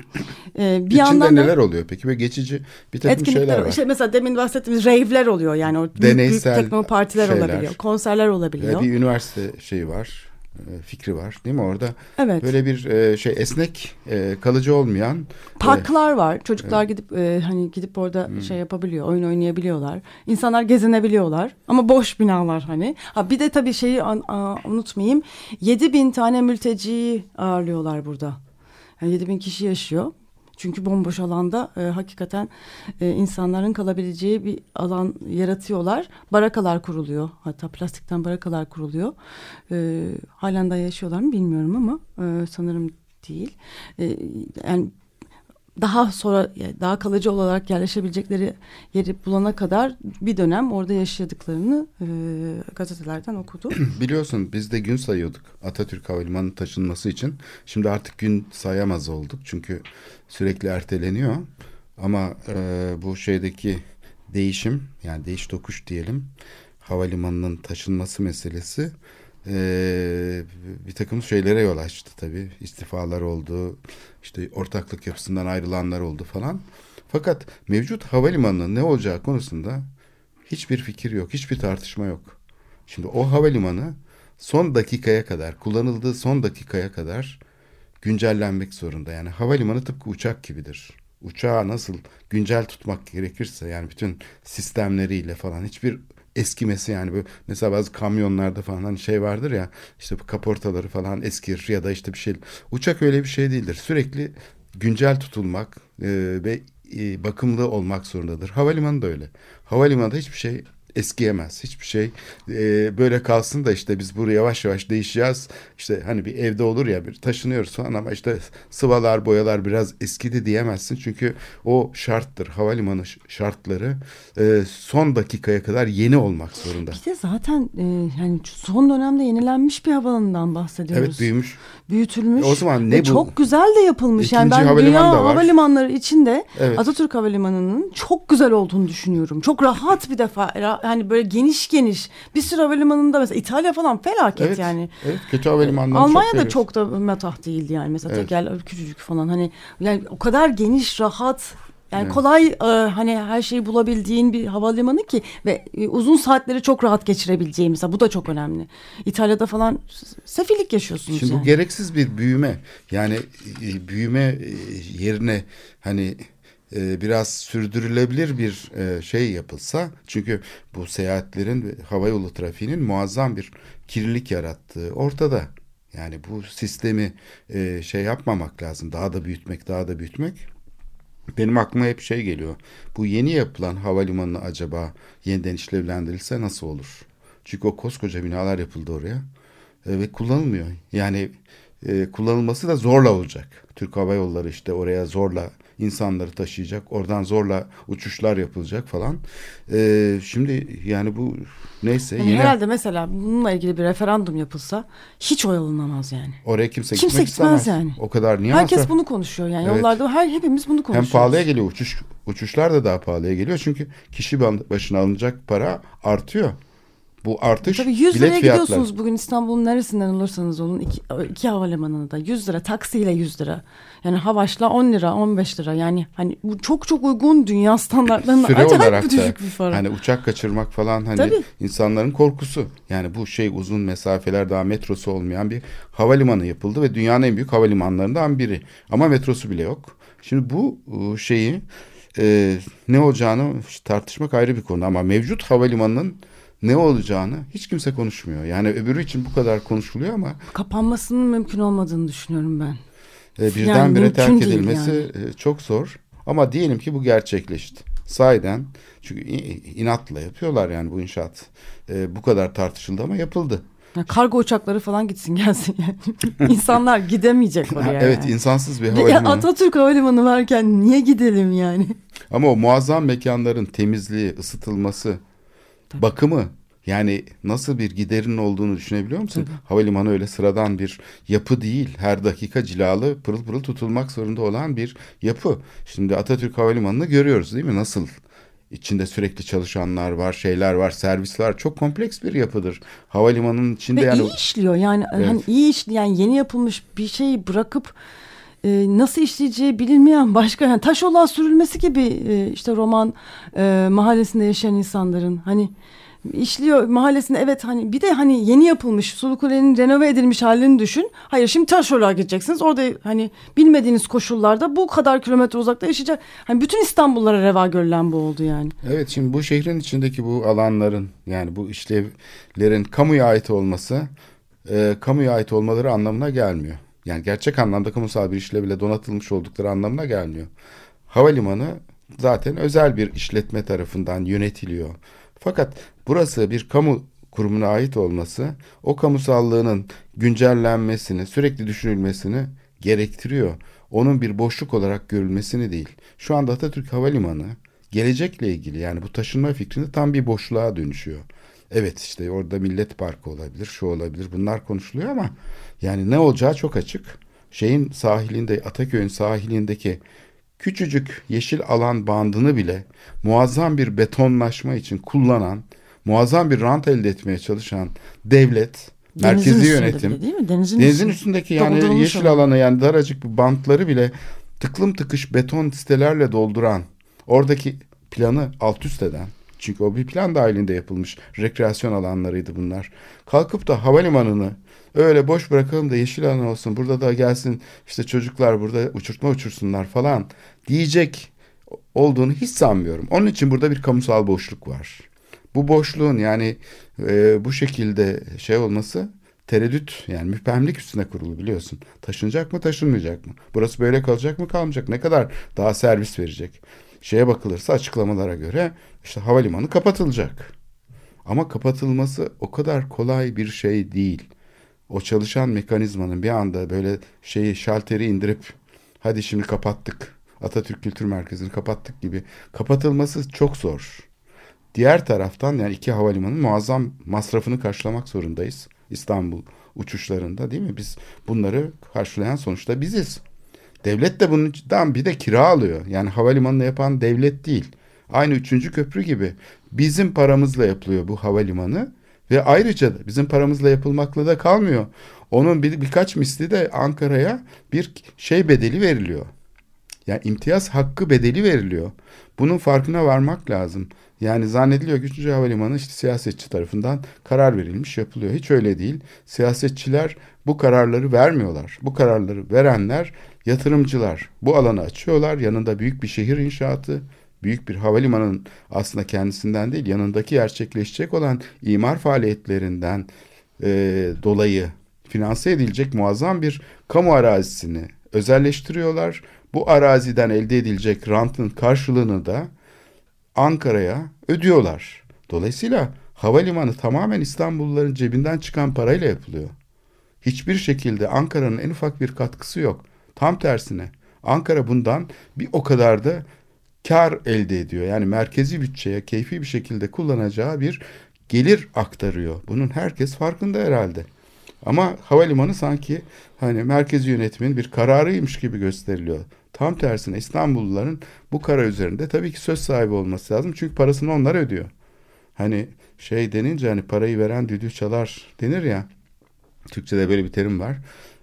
Ee, bir İçinde yandan da neler oluyor peki ve geçici bir takım şeyler etkinlikler var. işte mesela demin bahsettiğimiz rave'ler oluyor yani o büyük, büyük Deneysel tekno partiler şeyler. olabiliyor. Konserler olabiliyor. Ee, bir üniversite şeyi var, e, fikri var değil mi orada? evet. Böyle bir e, şey esnek, e, kalıcı olmayan Parklar var. Çocuklar gidip e, hani gidip orada Hmm. şey yapabiliyor, oyun oynayabiliyorlar. İnsanlar gezinebiliyorlar ama boş binalar hani. Ha bir de tabii şeyi an- a- unutmayayım. 7 bin tane mülteciyi ağırlıyorlar burada. Yani 7 bin kişi yaşıyor. Çünkü bomboş alanda e, hakikaten e, insanların kalabileceği bir alan yaratıyorlar. Barakalar kuruluyor. Hatta plastikten barakalar kuruluyor. E, halen daha yaşıyorlar mı bilmiyorum ama e, sanırım değil. E, yani daha sonra daha kalıcı olarak yerleşebilecekleri yeri bulana kadar bir dönem orada yaşadıklarını e, gazetelerden okudum. Biliyorsun biz de gün sayıyorduk Atatürk Havalimanı'nın taşınması için. Şimdi artık gün sayamaz olduk çünkü sürekli erteleniyor. Ama e, bu şeydeki değişim yani değiş tokuş diyelim havalimanının taşınması meselesi e, bir takım şeylere yol açtı tabii. İstifalar oldu, işte ortaklık yapısından ayrılanlar oldu falan. Fakat mevcut havalimanının ne olacağı konusunda hiçbir fikir yok, hiçbir tartışma yok. Şimdi o havalimanı son dakikaya kadar, kullanıldığı son dakikaya kadar güncellenmek zorunda. Yani havalimanı tıpkı uçak gibidir. Uçağı nasıl güncel tutmak gerekirse yani bütün sistemleriyle falan hiçbir eskimesi yani. Bu mesela bazı kamyonlarda falan hani şey vardır ya işte bu kaportaları falan eskir ya da işte bir şey. Uçak öyle bir şey değildir. Sürekli güncel tutulmak e, ve e, bakımlı olmak zorundadır. Havalimanı da öyle. Havalimanında hiçbir şey eskiyemez. Hiçbir şey e, böyle kalsın da işte biz buraya yavaş yavaş değişeceğiz. İşte hani bir evde olur ya bir taşınıyoruz falan ama işte sıvalar boyalar biraz eskidi diyemezsin. Çünkü o şarttır. Havalimanı şartları e, son dakikaya kadar yeni olmak zorunda. Bir de zaten e, yani son dönemde yenilenmiş bir havalanından bahsediyoruz. Evet büyümüş. Büyütülmüş. O zaman ne bu? Çok güzel de yapılmış. yani İkinci ben havalimanı dünya havalimanları içinde Evet. Atatürk Havalimanı'nın çok güzel olduğunu düşünüyorum. Çok rahat bir defa. Hani böyle geniş geniş. Bir sürü havalimanında mesela İtalya falan felaket Evet. yani. Evet kötü havalimanları Almanya'da severiz. çok da metah değildi yani mesela Evet. tekerler küçücük falan hani yani o kadar geniş rahat yani Evet. kolay e, hani her şeyi bulabildiğin bir havalimanı ki ve e, uzun saatleri çok rahat geçirebileceğin mesela bu da çok önemli. İtalya'da falan sefillik yaşıyorsunuz Şimdi yani. bu gereksiz bir büyüme. Yani e, büyüme e, yerine hani e, biraz sürdürülebilir bir e, şey yapılsa çünkü bu seyahatlerin havayolu trafiğinin muazzam bir kirlilik yarattığı ortada. Yani bu sistemi e, şey yapmamak lazım. Daha da büyütmek, daha da büyütmek. Benim aklıma hep şey geliyor. Bu yeni yapılan havalimanı acaba yeniden işlevlendirilse nasıl olur? Çünkü o koskoca binalar yapıldı oraya ve kullanılmıyor. Yani kullanılması da zorla olacak. Türk Hava Yolları işte oraya zorla insanları taşıyacak. Oradan zorla uçuşlar yapılacak falan. E, şimdi yani bu neyse Yani yine herhalde mesela bununla ilgili bir referandum yapılsa hiç oy alınamaz yani. oraya kimse, Kimse gitmek gitmez istemez. yani. O kadar niye Herkes masraf- bunu konuşuyor yani Evet. yollarda her hepimiz bunu Hem konuşuyoruz. pahalıya geliyor uçuş uçuşlar da daha pahalıya geliyor çünkü kişi başına alınacak para artıyor. Bu artış Tabii 100 bilet liraya fiyatları. gidiyorsunuz bugün İstanbul'un neresinden olursanız olun iki, iki havalimanına da 100 lira taksiyle 100 lira. Yani Havaş'la 10 lira 15 lira yani hani bu çok çok uygun dünya standartlarına Süre acayip olarak bir da düşük bir para. hani uçak kaçırmak falan hani Tabii. insanların korkusu. Yani bu şey uzun mesafeler daha metrosu olmayan bir havalimanı yapıldı ve dünyanın en büyük havalimanlarından biri. Ama metrosu bile yok. Şimdi bu e, şeyi e, ne olacağını tartışmak ayrı bir konu ama mevcut havalimanının ne olacağını hiç kimse konuşmuyor. Yani öbürü için bu kadar konuşuluyor ama Kapanmasının mümkün olmadığını düşünüyorum ben. e, birdenbire mümkün terk edilmesi e, çok zor. Ama diyelim ki bu gerçekleşti. Sahiden çünkü inatla yapıyorlar yani bu inşaat. E, bu kadar tartışıldı ama yapıldı. Ya kargo uçakları falan gitsin gelsin yani. İnsanlar gidemeyecek oraya. evet yani. insansız bir Ya havalimanı. Atatürk Havalimanı varken niye gidelim yani? Ama o muazzam mekanların temizliği, ısıtılması, bakımı yani nasıl bir giderinin olduğunu düşünebiliyor musun? Havalimanı öyle sıradan bir yapı değil. Her dakika cilalı pırıl pırıl tutulmak zorunda olan bir yapı. Şimdi Atatürk Havalimanı'nı görüyoruz değil mi? Nasıl? İçinde sürekli çalışanlar var, şeyler var, servisler çok kompleks bir yapıdır. Havalimanının içinde Ve yani iyi işliyor yani hani iyi işleyen yeni yapılmış bir şeyi bırakıp e, nasıl işleyeceği bilinmeyen başka yani taş olan sürülmesi gibi e, işte roman e, mahallesinde yaşayan insanların hani işliyor mahallesinde evet hani bir de hani yeni yapılmış Sulu Kule'nin renove edilmiş halini düşün. Hayır şimdi Taşoluk'a gideceksiniz. Orada hani bilmediğiniz koşullarda bu kadar kilometre uzakta yaşayacak. Hani bütün İstanbullara reva görülen bu oldu yani. Evet şimdi bu şehrin içindeki bu alanların yani bu işlevlerin kamuya ait olması e, kamuya ait olmaları anlamına gelmiyor. Yani gerçek anlamda kamusal bir işlevle donatılmış oldukları anlamına gelmiyor. Havalimanı zaten özel bir işletme tarafından yönetiliyor. Fakat burası bir kamu kurumuna ait olması o kamusallığının güncellenmesini, sürekli düşünülmesini gerektiriyor. Onun bir boşluk olarak görülmesini değil. Şu anda Atatürk Havalimanı gelecekle ilgili yani bu taşınma fikrinde tam bir boşluğa dönüşüyor. Evet işte orada Millet Parkı olabilir, şu olabilir bunlar konuşuluyor ama yani ne olacağı çok açık. Şeyin sahilinde Ataköy'ün sahilindeki küçücük yeşil alan bandını bile muazzam bir betonlaşma için kullanan, muazzam bir rant elde etmeye çalışan devlet, Denizin merkezi yönetim, değil mi? Denizin, Denizin üstünde. üstündeki yani yeşil olan. alanı yani daracık bu bantları bile tıklım tıkış beton sitelerle dolduran oradaki planı alt üst eden çünkü o bir plan dahilinde yapılmış rekreasyon alanlarıydı bunlar. Kalkıp da havalimanını öyle boş bırakalım da yeşil alan olsun burada da gelsin işte çocuklar burada uçurtma uçursunlar falan diyecek olduğunu hiç sanmıyorum. Onun için burada bir kamusal boşluk var. Bu boşluğun yani e, bu şekilde şey olması tereddüt yani müphemlik üstüne kurulu biliyorsun. Taşınacak mı taşınmayacak mı? Burası böyle kalacak mı kalmayacak? Ne kadar daha servis verecek? Şeye bakılırsa açıklamalara göre işte havalimanı kapatılacak. Ama kapatılması o kadar kolay bir şey değil. O çalışan mekanizmanın bir anda böyle şeyi şalteri indirip hadi şimdi kapattık. Atatürk Kültür Merkezi'ni kapattık gibi kapatılması çok zor. Diğer taraftan yani iki havalimanının muazzam masrafını karşılamak zorundayız. İstanbul uçuşlarında değil mi? Biz bunları karşılayan sonuçta biziz. Devlet de bundan bir de kira alıyor. Yani havalimanını yapan devlet değil. Aynı üçüncü köprü gibi bizim paramızla yapılıyor bu havalimanı ve ayrıca da bizim paramızla yapılmakla da kalmıyor. Onun bir, birkaç misli de Ankara'ya bir şey bedeli veriliyor. Yani imtiyaz hakkı bedeli veriliyor. Bunun farkına varmak lazım. Yani zannediliyor ki 3. Havalimanı işte siyasetçi tarafından karar verilmiş yapılıyor. Hiç öyle değil. Siyasetçiler bu kararları vermiyorlar. Bu kararları verenler yatırımcılar. Bu alanı açıyorlar. Yanında büyük bir şehir inşaatı, büyük bir havalimanının aslında kendisinden değil yanındaki gerçekleşecek olan imar faaliyetlerinden e, dolayı finanse edilecek muazzam bir kamu arazisini özelleştiriyorlar. Bu araziden elde edilecek rantın karşılığını da Ankara'ya ödüyorlar. Dolayısıyla havalimanı tamamen İstanbulluların cebinden çıkan parayla yapılıyor. Hiçbir şekilde Ankara'nın en ufak bir katkısı yok. Tam tersine Ankara bundan bir o kadar da kar elde ediyor. Yani merkezi bütçeye keyfi bir şekilde kullanacağı bir gelir aktarıyor. Bunun herkes farkında herhalde. Ama havalimanı sanki hani merkezi yönetimin bir kararıymış gibi gösteriliyor. Tam tersine İstanbulluların bu karar üzerinde tabii ki söz sahibi olması lazım. Çünkü parasını onlar ödüyor. Hani şey denince hani parayı veren düdüğü çalar denir ya. Türkçe'de böyle bir terim var.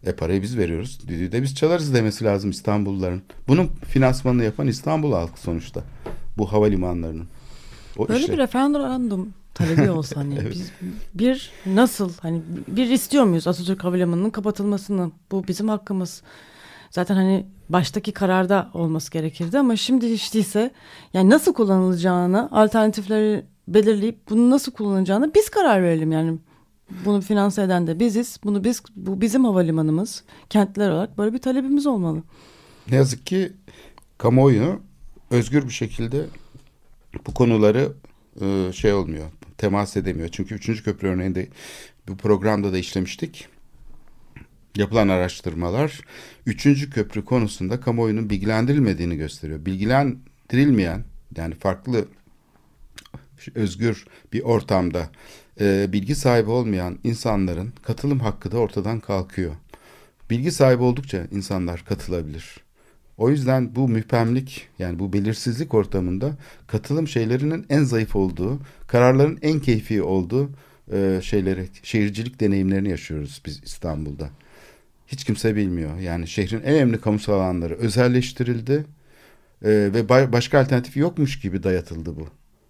E parayı biz veriyoruz. Düdüğü de biz çalarız demesi lazım İstanbulluların. Bunun finansmanını yapan İstanbul halkı sonuçta. Bu havalimanlarının. O Böyle işe. bir referandum talebi olsa hani evet. biz bir nasıl hani bir istiyor muyuz Atatürk Havalimanı'nın kapatılmasını? Bu bizim hakkımız. Zaten hani baştaki kararda olması gerekirdi ama şimdi hiç değilse yani nasıl kullanılacağını alternatifleri belirleyip bunu nasıl kullanacağını biz karar verelim yani. Bunu finanse eden de biziz. Bunu biz bu bizim havalimanımız. Kentler olarak böyle bir talebimiz olmalı. Ne yazık ki kamuoyu özgür bir şekilde bu konuları e, şey olmuyor. Temas edemiyor. Çünkü üçüncü köprü örneğinde bu programda da işlemiştik. Yapılan araştırmalar üçüncü köprü konusunda kamuoyunun bilgilendirilmediğini gösteriyor. Bilgilendirilmeyen yani farklı özgür bir ortamda e, bilgi sahibi olmayan insanların katılım hakkı da ortadan kalkıyor. Bilgi sahibi oldukça insanlar katılabilir. O yüzden bu müphemlik yani bu belirsizlik ortamında katılım şeylerinin en zayıf olduğu, kararların en keyfi olduğu e, şeyleri, şehircilik deneyimlerini yaşıyoruz biz İstanbul'da. Hiç kimse bilmiyor. Yani şehrin en önemli kamusal alanları özelleştirildi e, ve başka alternatifi yokmuş gibi dayatıldı bu.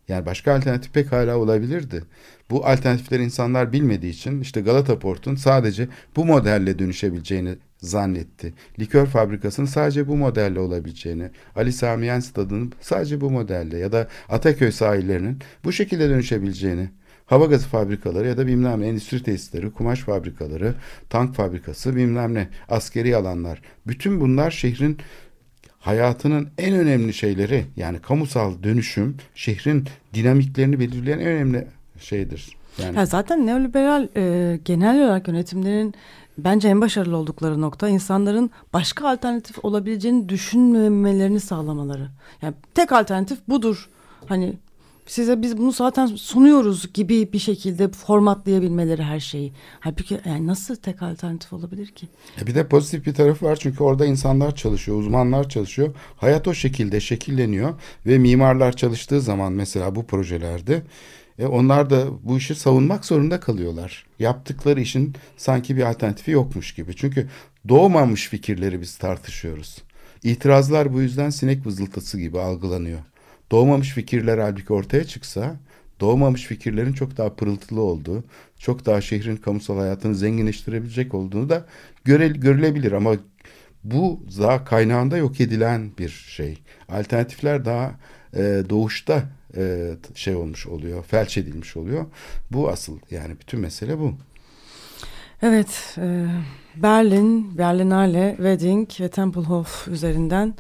Yani başka alternatif pek hala olabilirdi. Bu alternatifleri insanlar bilmediği için işte Galata Port'un sadece bu modelle dönüşebileceğini zannetti. Likör fabrikasının sadece bu modelle olabileceğini, Ali Sami stadının sadece bu modelle ya da Ataköy sahillerinin bu şekilde dönüşebileceğini, hava gazı fabrikaları ya da bilmem ne endüstri tesisleri, kumaş fabrikaları, tank fabrikası bilmem ne askeri alanlar. Bütün bunlar şehrin hayatının en önemli şeyleri yani kamusal dönüşüm şehrin dinamiklerini belirleyen en önemli şeydir. Yani ya zaten neoliberal e, genel olarak yönetimlerin bence en başarılı oldukları nokta insanların başka alternatif olabileceğini düşünmemelerini sağlamaları. Yani tek alternatif budur. Hani size biz bunu zaten sunuyoruz gibi bir şekilde formatlayabilmeleri her şeyi. Halbuki yani nasıl tek alternatif olabilir ki? E bir de pozitif bir tarafı var çünkü orada insanlar çalışıyor, uzmanlar çalışıyor. Hayat o şekilde şekilleniyor ve mimarlar çalıştığı zaman mesela bu projelerde e onlar da bu işi savunmak zorunda kalıyorlar. Yaptıkları işin sanki bir alternatifi yokmuş gibi. Çünkü doğmamış fikirleri biz tartışıyoruz. İtirazlar bu yüzden sinek vızıltısı gibi algılanıyor doğmamış fikirler halbuki ortaya çıksa doğmamış fikirlerin çok daha pırıltılı olduğu, çok daha şehrin kamusal hayatını zenginleştirebilecek olduğunu da göre, görülebilir ama bu daha kaynağında yok edilen bir şey. Alternatifler daha e, doğuşta e, şey olmuş oluyor, felç edilmiş oluyor. Bu asıl yani bütün mesele bu. Evet, e, Berlin, Berlinale, Wedding ve Tempelhof üzerinden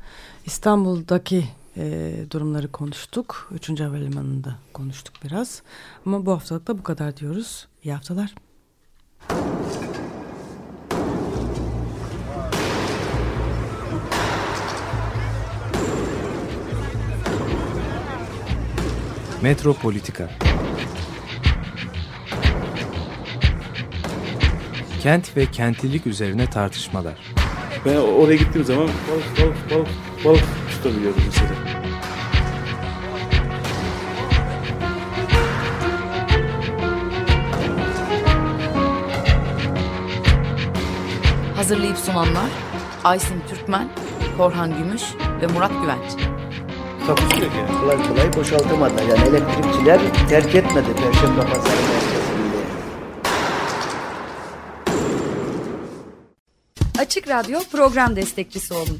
İstanbul'daki e, durumları konuştuk. Üçüncü havalimanında konuştuk biraz. Ama bu haftalık da bu kadar diyoruz. İyi haftalar. Metropolitika Kent ve kentlilik üzerine tartışmalar. Ben oraya gittiğim zaman balık balık balık balık tutabiliyorum mesela. Hazırlayıp sunanlar Aysin Türkmen, Korhan Gümüş ve Murat Güvenç. Takusuyor yani. Kolay kolay boşaltamadılar. Yani elektrikçiler terk etmedi Perşembe Pazarı merkezinde. Açık Radyo program destekçisi olun.